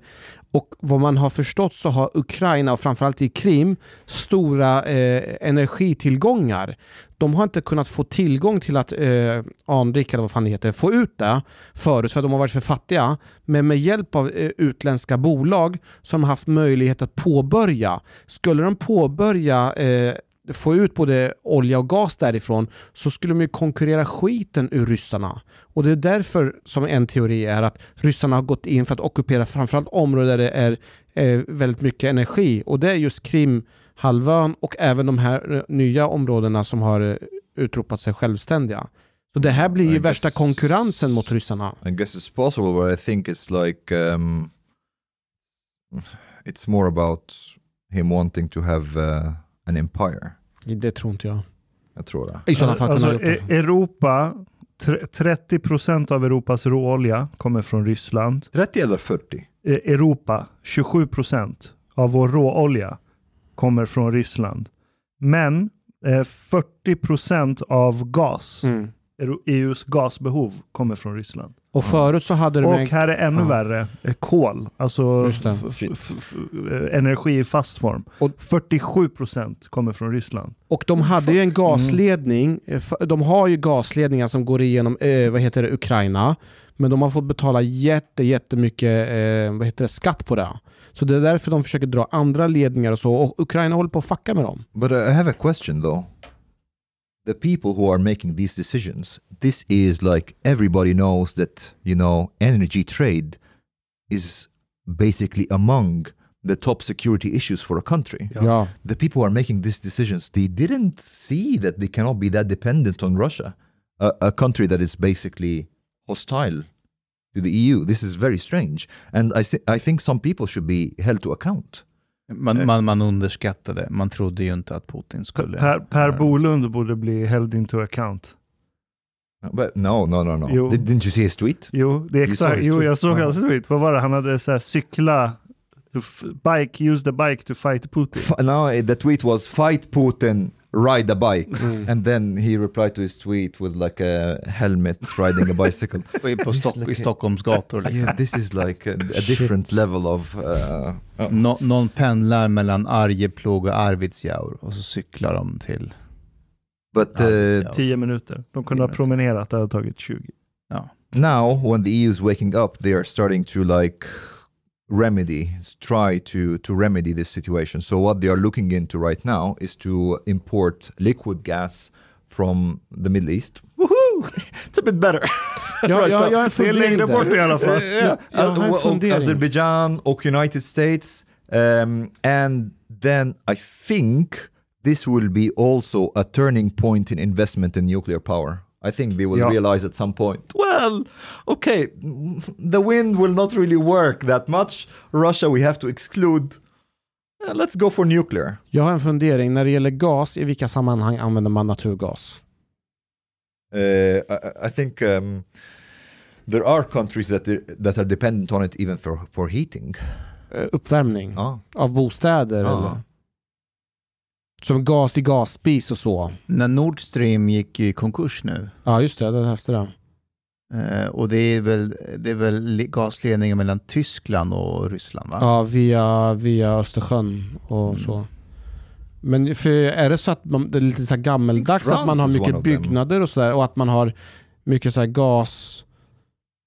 Speaker 1: Och vad man har förstått så har Ukraina och framförallt i Krim stora eh, energitillgångar. De har inte kunnat få tillgång till att eh, anrika, eller vad fan det heter, få ut det förut för att de har varit för fattiga. Men med hjälp av eh, utländska bolag som har haft möjlighet att påbörja. Skulle de påbörja eh, få ut både olja och gas därifrån så skulle de ju konkurrera skiten ur ryssarna. Och det är därför som en teori är att ryssarna har gått in för att ockupera framförallt områden där det är eh, väldigt mycket energi. Och det är just Krimhalvön och även de här eh, nya områdena som har eh, utropat sig självständiga. Så det här blir ju
Speaker 2: I
Speaker 1: värsta
Speaker 2: guess-
Speaker 1: konkurrensen mot ryssarna.
Speaker 2: I guess it's possible, but I think it's like um, it's more about him wanting to have uh, an empire.
Speaker 1: Det tror inte jag.
Speaker 2: Jag tror det.
Speaker 1: I sådana fall
Speaker 5: Alltså. E- Europa, tre- 30% av Europas råolja kommer från Ryssland.
Speaker 2: 30 eller 40?
Speaker 5: E- Europa, 27% av vår råolja kommer från Ryssland. Men eh, 40% av gas,
Speaker 1: Mm.
Speaker 5: EUs gasbehov kommer från Ryssland.
Speaker 1: Och förut så hade de
Speaker 5: Och
Speaker 1: en...
Speaker 5: här är ännu
Speaker 1: Ja.
Speaker 5: värre, eh, kol, alltså eh, energi i fast form.
Speaker 1: Och-
Speaker 5: 47% kommer från Ryssland.
Speaker 1: Och de hade ju en gasledning, eh, f- de har ju gasledningar som går igenom eh, vad heter det, Ukraina, men de har fått betala jätte, jättemycket eh, vad heter det, skatt på det. Så det är därför de försöker dra andra ledningar och så, och Ukraina håller på att fucka med dem.
Speaker 2: But I have a question though. The people who are making these decisions, this is like everybody knows that, you know, energy trade is basically among the top security issues for a country.
Speaker 5: Ja.
Speaker 1: Ja.
Speaker 2: The people who are making these decisions, they didn't see that they cannot be that dependent on Russia, a, a country that is basically hostile to the EU. This is very strange. And I, thi- I think some people should be held to account.
Speaker 3: Man, man, man underskattade, man trodde ju inte att Putin skulle...
Speaker 5: Per, per Bolund borde bli held into account.
Speaker 2: But no, no, no, no.
Speaker 5: Jo.
Speaker 2: Did, didn't you see his tweet?
Speaker 5: Jo, det är exakt. Jo,
Speaker 2: tweet.
Speaker 5: jag såg
Speaker 2: Ja.
Speaker 5: hans tweet. Vad var det? Han hade så här cykla, bike, use the bike to fight Putin.
Speaker 2: F- no, eh, the tweet was fight Putin, ride a bike. And then he replied to his tweet with like a helmet riding a bicycle.
Speaker 3: På Stock, I Stockholms gator liksom.
Speaker 2: yeah, this is like a, a different level of... Uh, uh,
Speaker 3: Nå, någon pendlar mellan Arjeplog och Arvidsjaur och så cyklar de till
Speaker 2: but uh,
Speaker 3: Arvidsjaur.
Speaker 5: Tio minuter. De kunde ha promenerat, det hade tagit 20.
Speaker 3: Ja.
Speaker 2: now, when the EU is waking up, they are starting to like remedy, try to to remedy this situation. So what they are looking into right now is to import liquid gas from the Middle East. Woohoo! It's a bit better.
Speaker 1: Jag, jag, jag har en
Speaker 5: Det är längre bort i
Speaker 1: där.
Speaker 5: alla fall.
Speaker 2: yeah,
Speaker 1: jag har en
Speaker 2: och- och
Speaker 1: fundering.
Speaker 2: Azerbaijan och United States. Um, and then I think this will be also a turning point in investment in nuclear power. I think they will
Speaker 5: Ja.
Speaker 2: realize at some point, well, okay, the wind will not really work that much. Russia we have to exclude. Uh, let's go for nuclear.
Speaker 1: Jag har en fundering, när det gäller gas, i vilka sammanhang använder man naturgas?
Speaker 2: Uh, I, I think um, there are countries that that are dependent on it even for, for heating.
Speaker 1: Eh, Uppvärmning
Speaker 2: Ah.
Speaker 1: av bostäder
Speaker 2: Ja.
Speaker 1: eller? Som gas i gasspis och så.
Speaker 3: När Nord Stream gick i konkurs nu,
Speaker 1: Ja just det, jag läste det.
Speaker 3: eh, och det är väl, det är väl gasledningen mellan Tyskland och Ryssland va?
Speaker 1: Ja, via, via Östersjön och
Speaker 3: Mm.
Speaker 1: så. Men för är det så att man, det är lite så gammeldags att man har mycket byggnader och sådär och att man har mycket så här gas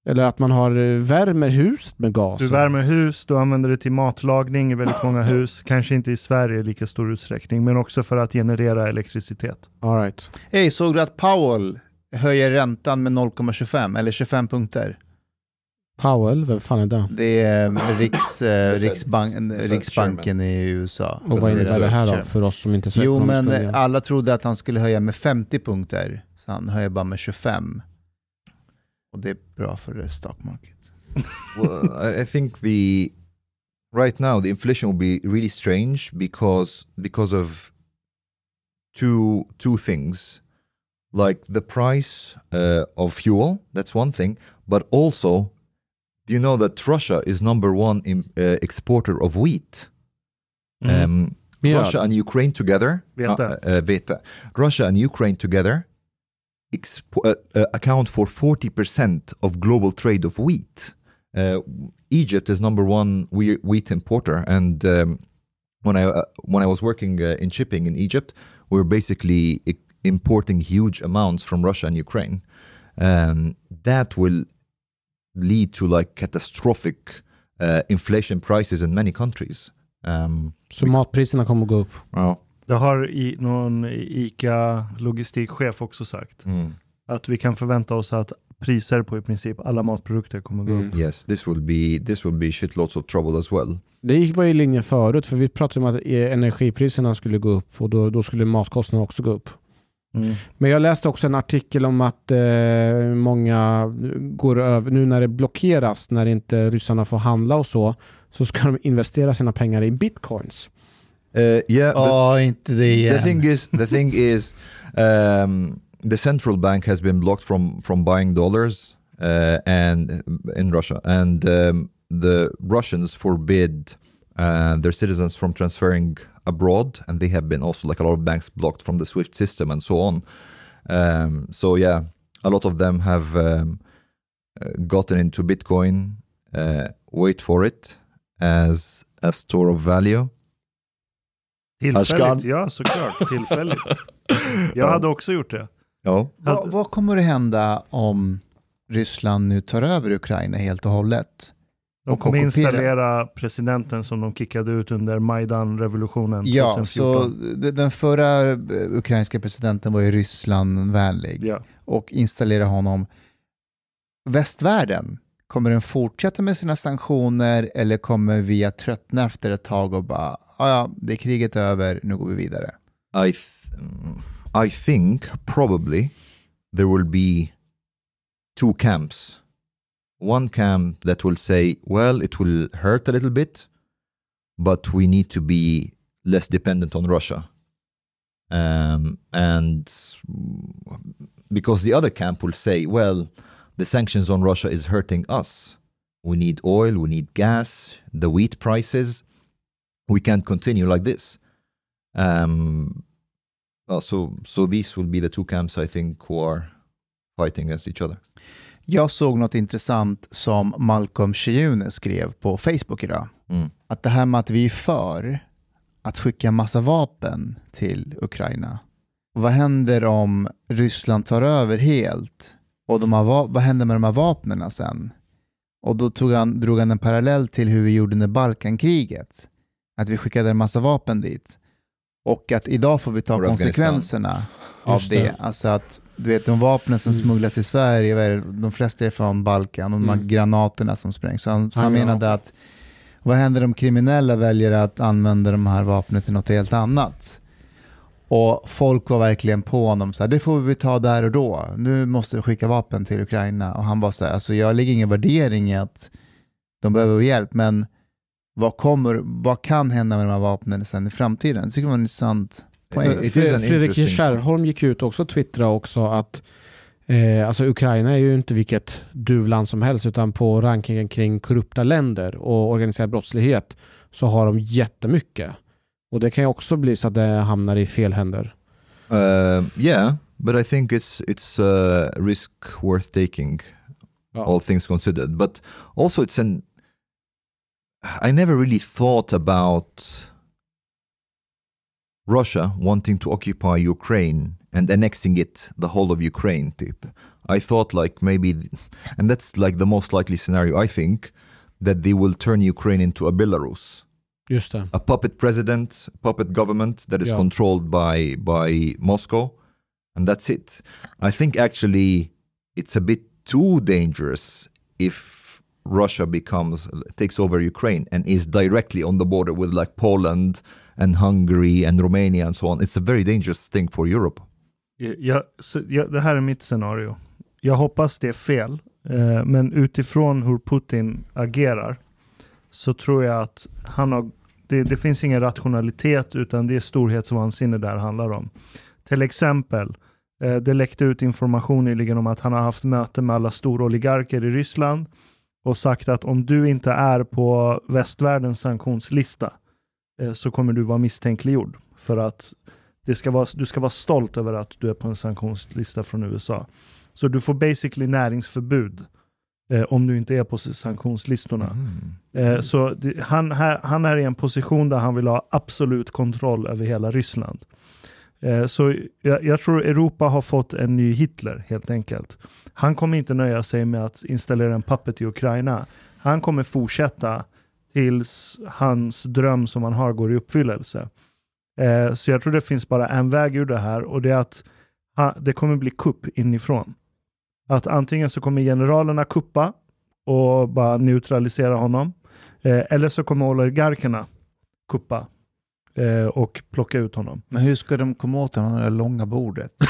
Speaker 1: eller att man har eh, värmer huset med gas?
Speaker 5: Du värmer hus, du använder det till matlagning i väldigt många hus. Kanske inte i Sverige i lika stor utsträckning, men också för att generera elektricitet.
Speaker 1: All right.
Speaker 3: Hej, såg du att Powell höjer räntan med 0,25 eller 25 punkter?
Speaker 1: Powell, vem fan är det?
Speaker 3: Det är eh, Riks, eh. Riksbank, Riksbanken i USA.
Speaker 1: Och vad innebär det här då för oss som inte är så
Speaker 3: Jo, men alla trodde att han skulle höja med 50 punkter, så han höjer bara med 25. Och och det är bra för the stock market.
Speaker 2: well, I, I think the right now the inflation will be really strange because because of two two things, like the price uh, of fuel. That's one thing, but also, do you know that Russia is number one in, uh, exporter of wheat?
Speaker 5: Mm.
Speaker 2: Um,
Speaker 1: Yeah.
Speaker 2: Russia and Ukraine together,
Speaker 5: Vete.
Speaker 2: uh, uh. Russia and Ukraine together expo- uh, uh, account for 40% of global trade of wheat. Uh, Egypt is number one wheat importer, and um, when I uh, when I was working uh, in shipping in Egypt, we were basically i- importing huge amounts from Russia and Ukraine. Um, that will lead to like catastrophic uh, inflation prices in many countries. Um,
Speaker 1: Så matpriserna kommer att gå upp.
Speaker 2: well,
Speaker 5: Det har i, någon ICA logistikchef också sagt.
Speaker 2: mm.
Speaker 5: Att vi kan förvänta oss att priser på i princip alla matprodukter kommer gå upp.
Speaker 1: Mm.
Speaker 2: Yes, this will be this will be shitloads of trouble as well.
Speaker 1: Det gick- var i linje förut, för vi pratade om att eh, energipriserna skulle gå upp och då, då skulle matkostnaderna också gå upp.
Speaker 5: Mm.
Speaker 1: Men jag läste också en artikel om att eh, många går över, nu när det blockeras, när inte ryssarna får handla och så, så ska de investera sina pengar i bitcoins.
Speaker 2: Uh, yeah, the-
Speaker 3: Ja, inte det igen.
Speaker 2: the thing is the thing is um, the central bank has been blocked from from buying dollars uh, and in Russia. And um, the Russians forbid uh, their citizens from transferring abroad and they have been also like a lot of banks blocked from the SWIFT system and so on. Um, so yeah a lot of them have um, uh, gotten into Bitcoin uh, wait for it as a store of value
Speaker 5: Tillfälligt, ja såklart. Tillfälligt. Jag hade också gjort det.
Speaker 2: Ja.
Speaker 3: Vad, vad kommer att hända om Ryssland nu tar över Ukraina helt och hållet?
Speaker 5: De kommer installera presidenten som de kickade ut under Majdan-revolutionen
Speaker 3: Ja,
Speaker 5: 2014.
Speaker 3: så den förra eh, ukrainska presidenten var ju Rysslandvänlig
Speaker 5: Ja.
Speaker 3: och installera honom. Västvärlden, kommer den fortsätta med sina sanktioner eller kommer vi att tröttna efter ett tag och bara, "Ja, ja, det är kriget över, nu går vi vidare?
Speaker 2: I th- I think probably there will be two camps. One camp that will say, well, it will hurt a little bit, but we need to be less dependent on Russia. Um, and because the other camp will say, well, the sanctions on Russia is hurting us. We need oil, we need gas, the wheat prices. We can't continue like this. Um, so, so these will be the two camps I think who are fighting against each other.
Speaker 3: Jag såg något intressant som Malcolm Shiune skrev på Facebook idag.
Speaker 2: Mm.
Speaker 3: Att det här med att vi är för att skicka massa vapen till Ukraina. Vad händer om Ryssland tar över helt? Och de va- vad händer med de här vapnen sen? Och då tog han, drog han en parallell till hur vi gjorde under Balkankriget. Att vi skickade en massa vapen dit. Och att idag får vi ta konsekvenserna av det.
Speaker 1: det.
Speaker 3: Alltså att du vet, de vapnen som
Speaker 1: Mm.
Speaker 3: smugglas i Sverige, de flesta är från Balkan, och de här
Speaker 1: Mm.
Speaker 3: granaterna som sprängs. Så han, så han menade att vad händer om kriminella väljer att använda de här vapnen till något helt annat? Och folk var verkligen på honom, så här, det får vi ta där och då. Nu måste vi skicka vapen till Ukraina. Och han var så här, alltså jag lägger ingen värdering i att de behöver hjälp, men vad, kommer, vad kan hända med de här vapnen sen i framtiden? Det tycker jag var en intressant poäng.
Speaker 2: An
Speaker 1: Fredrik Kärrholm gick ut också och twittrade också att eh, alltså Ukraina är ju inte vilket duvland som helst utan på rankingen kring korrupta länder och organiserad brottslighet så har de jättemycket. Och det kan ju också bli så att det hamnar i fel händer.
Speaker 2: Uh, yeah, but I think it's it's a risk worth taking,
Speaker 1: Ja.
Speaker 2: all things considered. But also, it's an. I never really thought about Russia wanting to occupy Ukraine and annexing it, the whole of Ukraine. Type. I thought like maybe, and that's like the most likely scenario. I think that they will turn Ukraine into a Belarus
Speaker 1: Just
Speaker 2: a puppet president, puppet government that is
Speaker 1: Yeah.
Speaker 2: controlled by by Moscow, and that's it. I think actually it's a bit too dangerous if Russia becomes takes over Ukraine and is directly on the border with like Poland and Hungary and Romania and so on. It's a very dangerous thing for Europe.
Speaker 5: Ja, så, ja, det här är mitt scenario. Jag hoppas det är fel, Eh, men utifrån hur Putin agerar så tror jag att han har, det, det finns ingen rationalitet utan det är storhetsvansinne där här handlar om. Till exempel, eh, det läckte ut information nyligen om att han har haft möte med alla stora oligarker i Ryssland och sagt att om du inte är på västvärldens sanktionslista eh, så kommer du vara misstänkliggjord. För att det ska vara, du ska vara stolt över att du är på en sanktionslista från USA. Så du får basically näringsförbud eh, om du inte är på sanktionslistorna. Eh, så det, han, här, han är i en position där han vill ha absolut kontroll över hela Ryssland. Eh, så jag, jag tror Europa har fått en ny Hitler helt enkelt. Han kommer inte nöja sig med att installera en puppet i Ukraina. Han kommer fortsätta tills hans dröm som han har går i uppfyllelse. Eh, så jag tror det finns bara en väg ur det här och det är att ha, det kommer bli kupp inifrån. Att antingen så kommer generalerna kuppa och bara neutralisera honom. Eh, eller så kommer oligarkerna kuppa och plocka ut honom.
Speaker 3: Men hur ska de komma åt honom det långa bordet?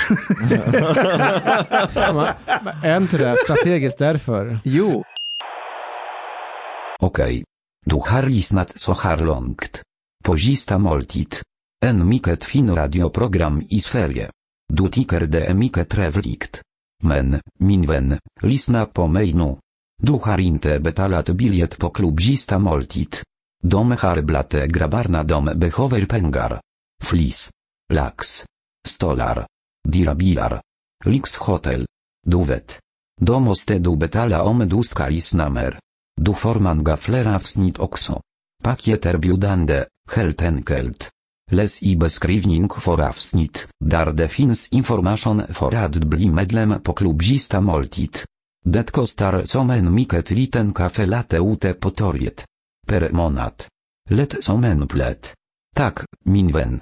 Speaker 1: Är inte det strategiskt därför?
Speaker 3: Jo,
Speaker 7: Okej. Du har lyssnat så här långt. Pozista måltid. En mycket fin radioprogram i Sverige. Du tycker det är mycket trevligt. Men, min vän, lyssna på mig nu. Du har inte betalat bilet på klubbzista måltid. De harblate grabarna dom behöver pengar. Flis. Lax. Stolar. Dirabilar. Lix hotel. Du vet. De måste du betala om du ska lyssna mer. Du forman gaflera avsnitt också. Pakieter biudande, helt enkelt. Les i beskrivning för avsnitt, där det finns information för att bli medlem på klubzista måltid. Det kostar som en mycket liten kafe late ute på torget. Per månad. Let som en plätt. Tak, minwen. vän.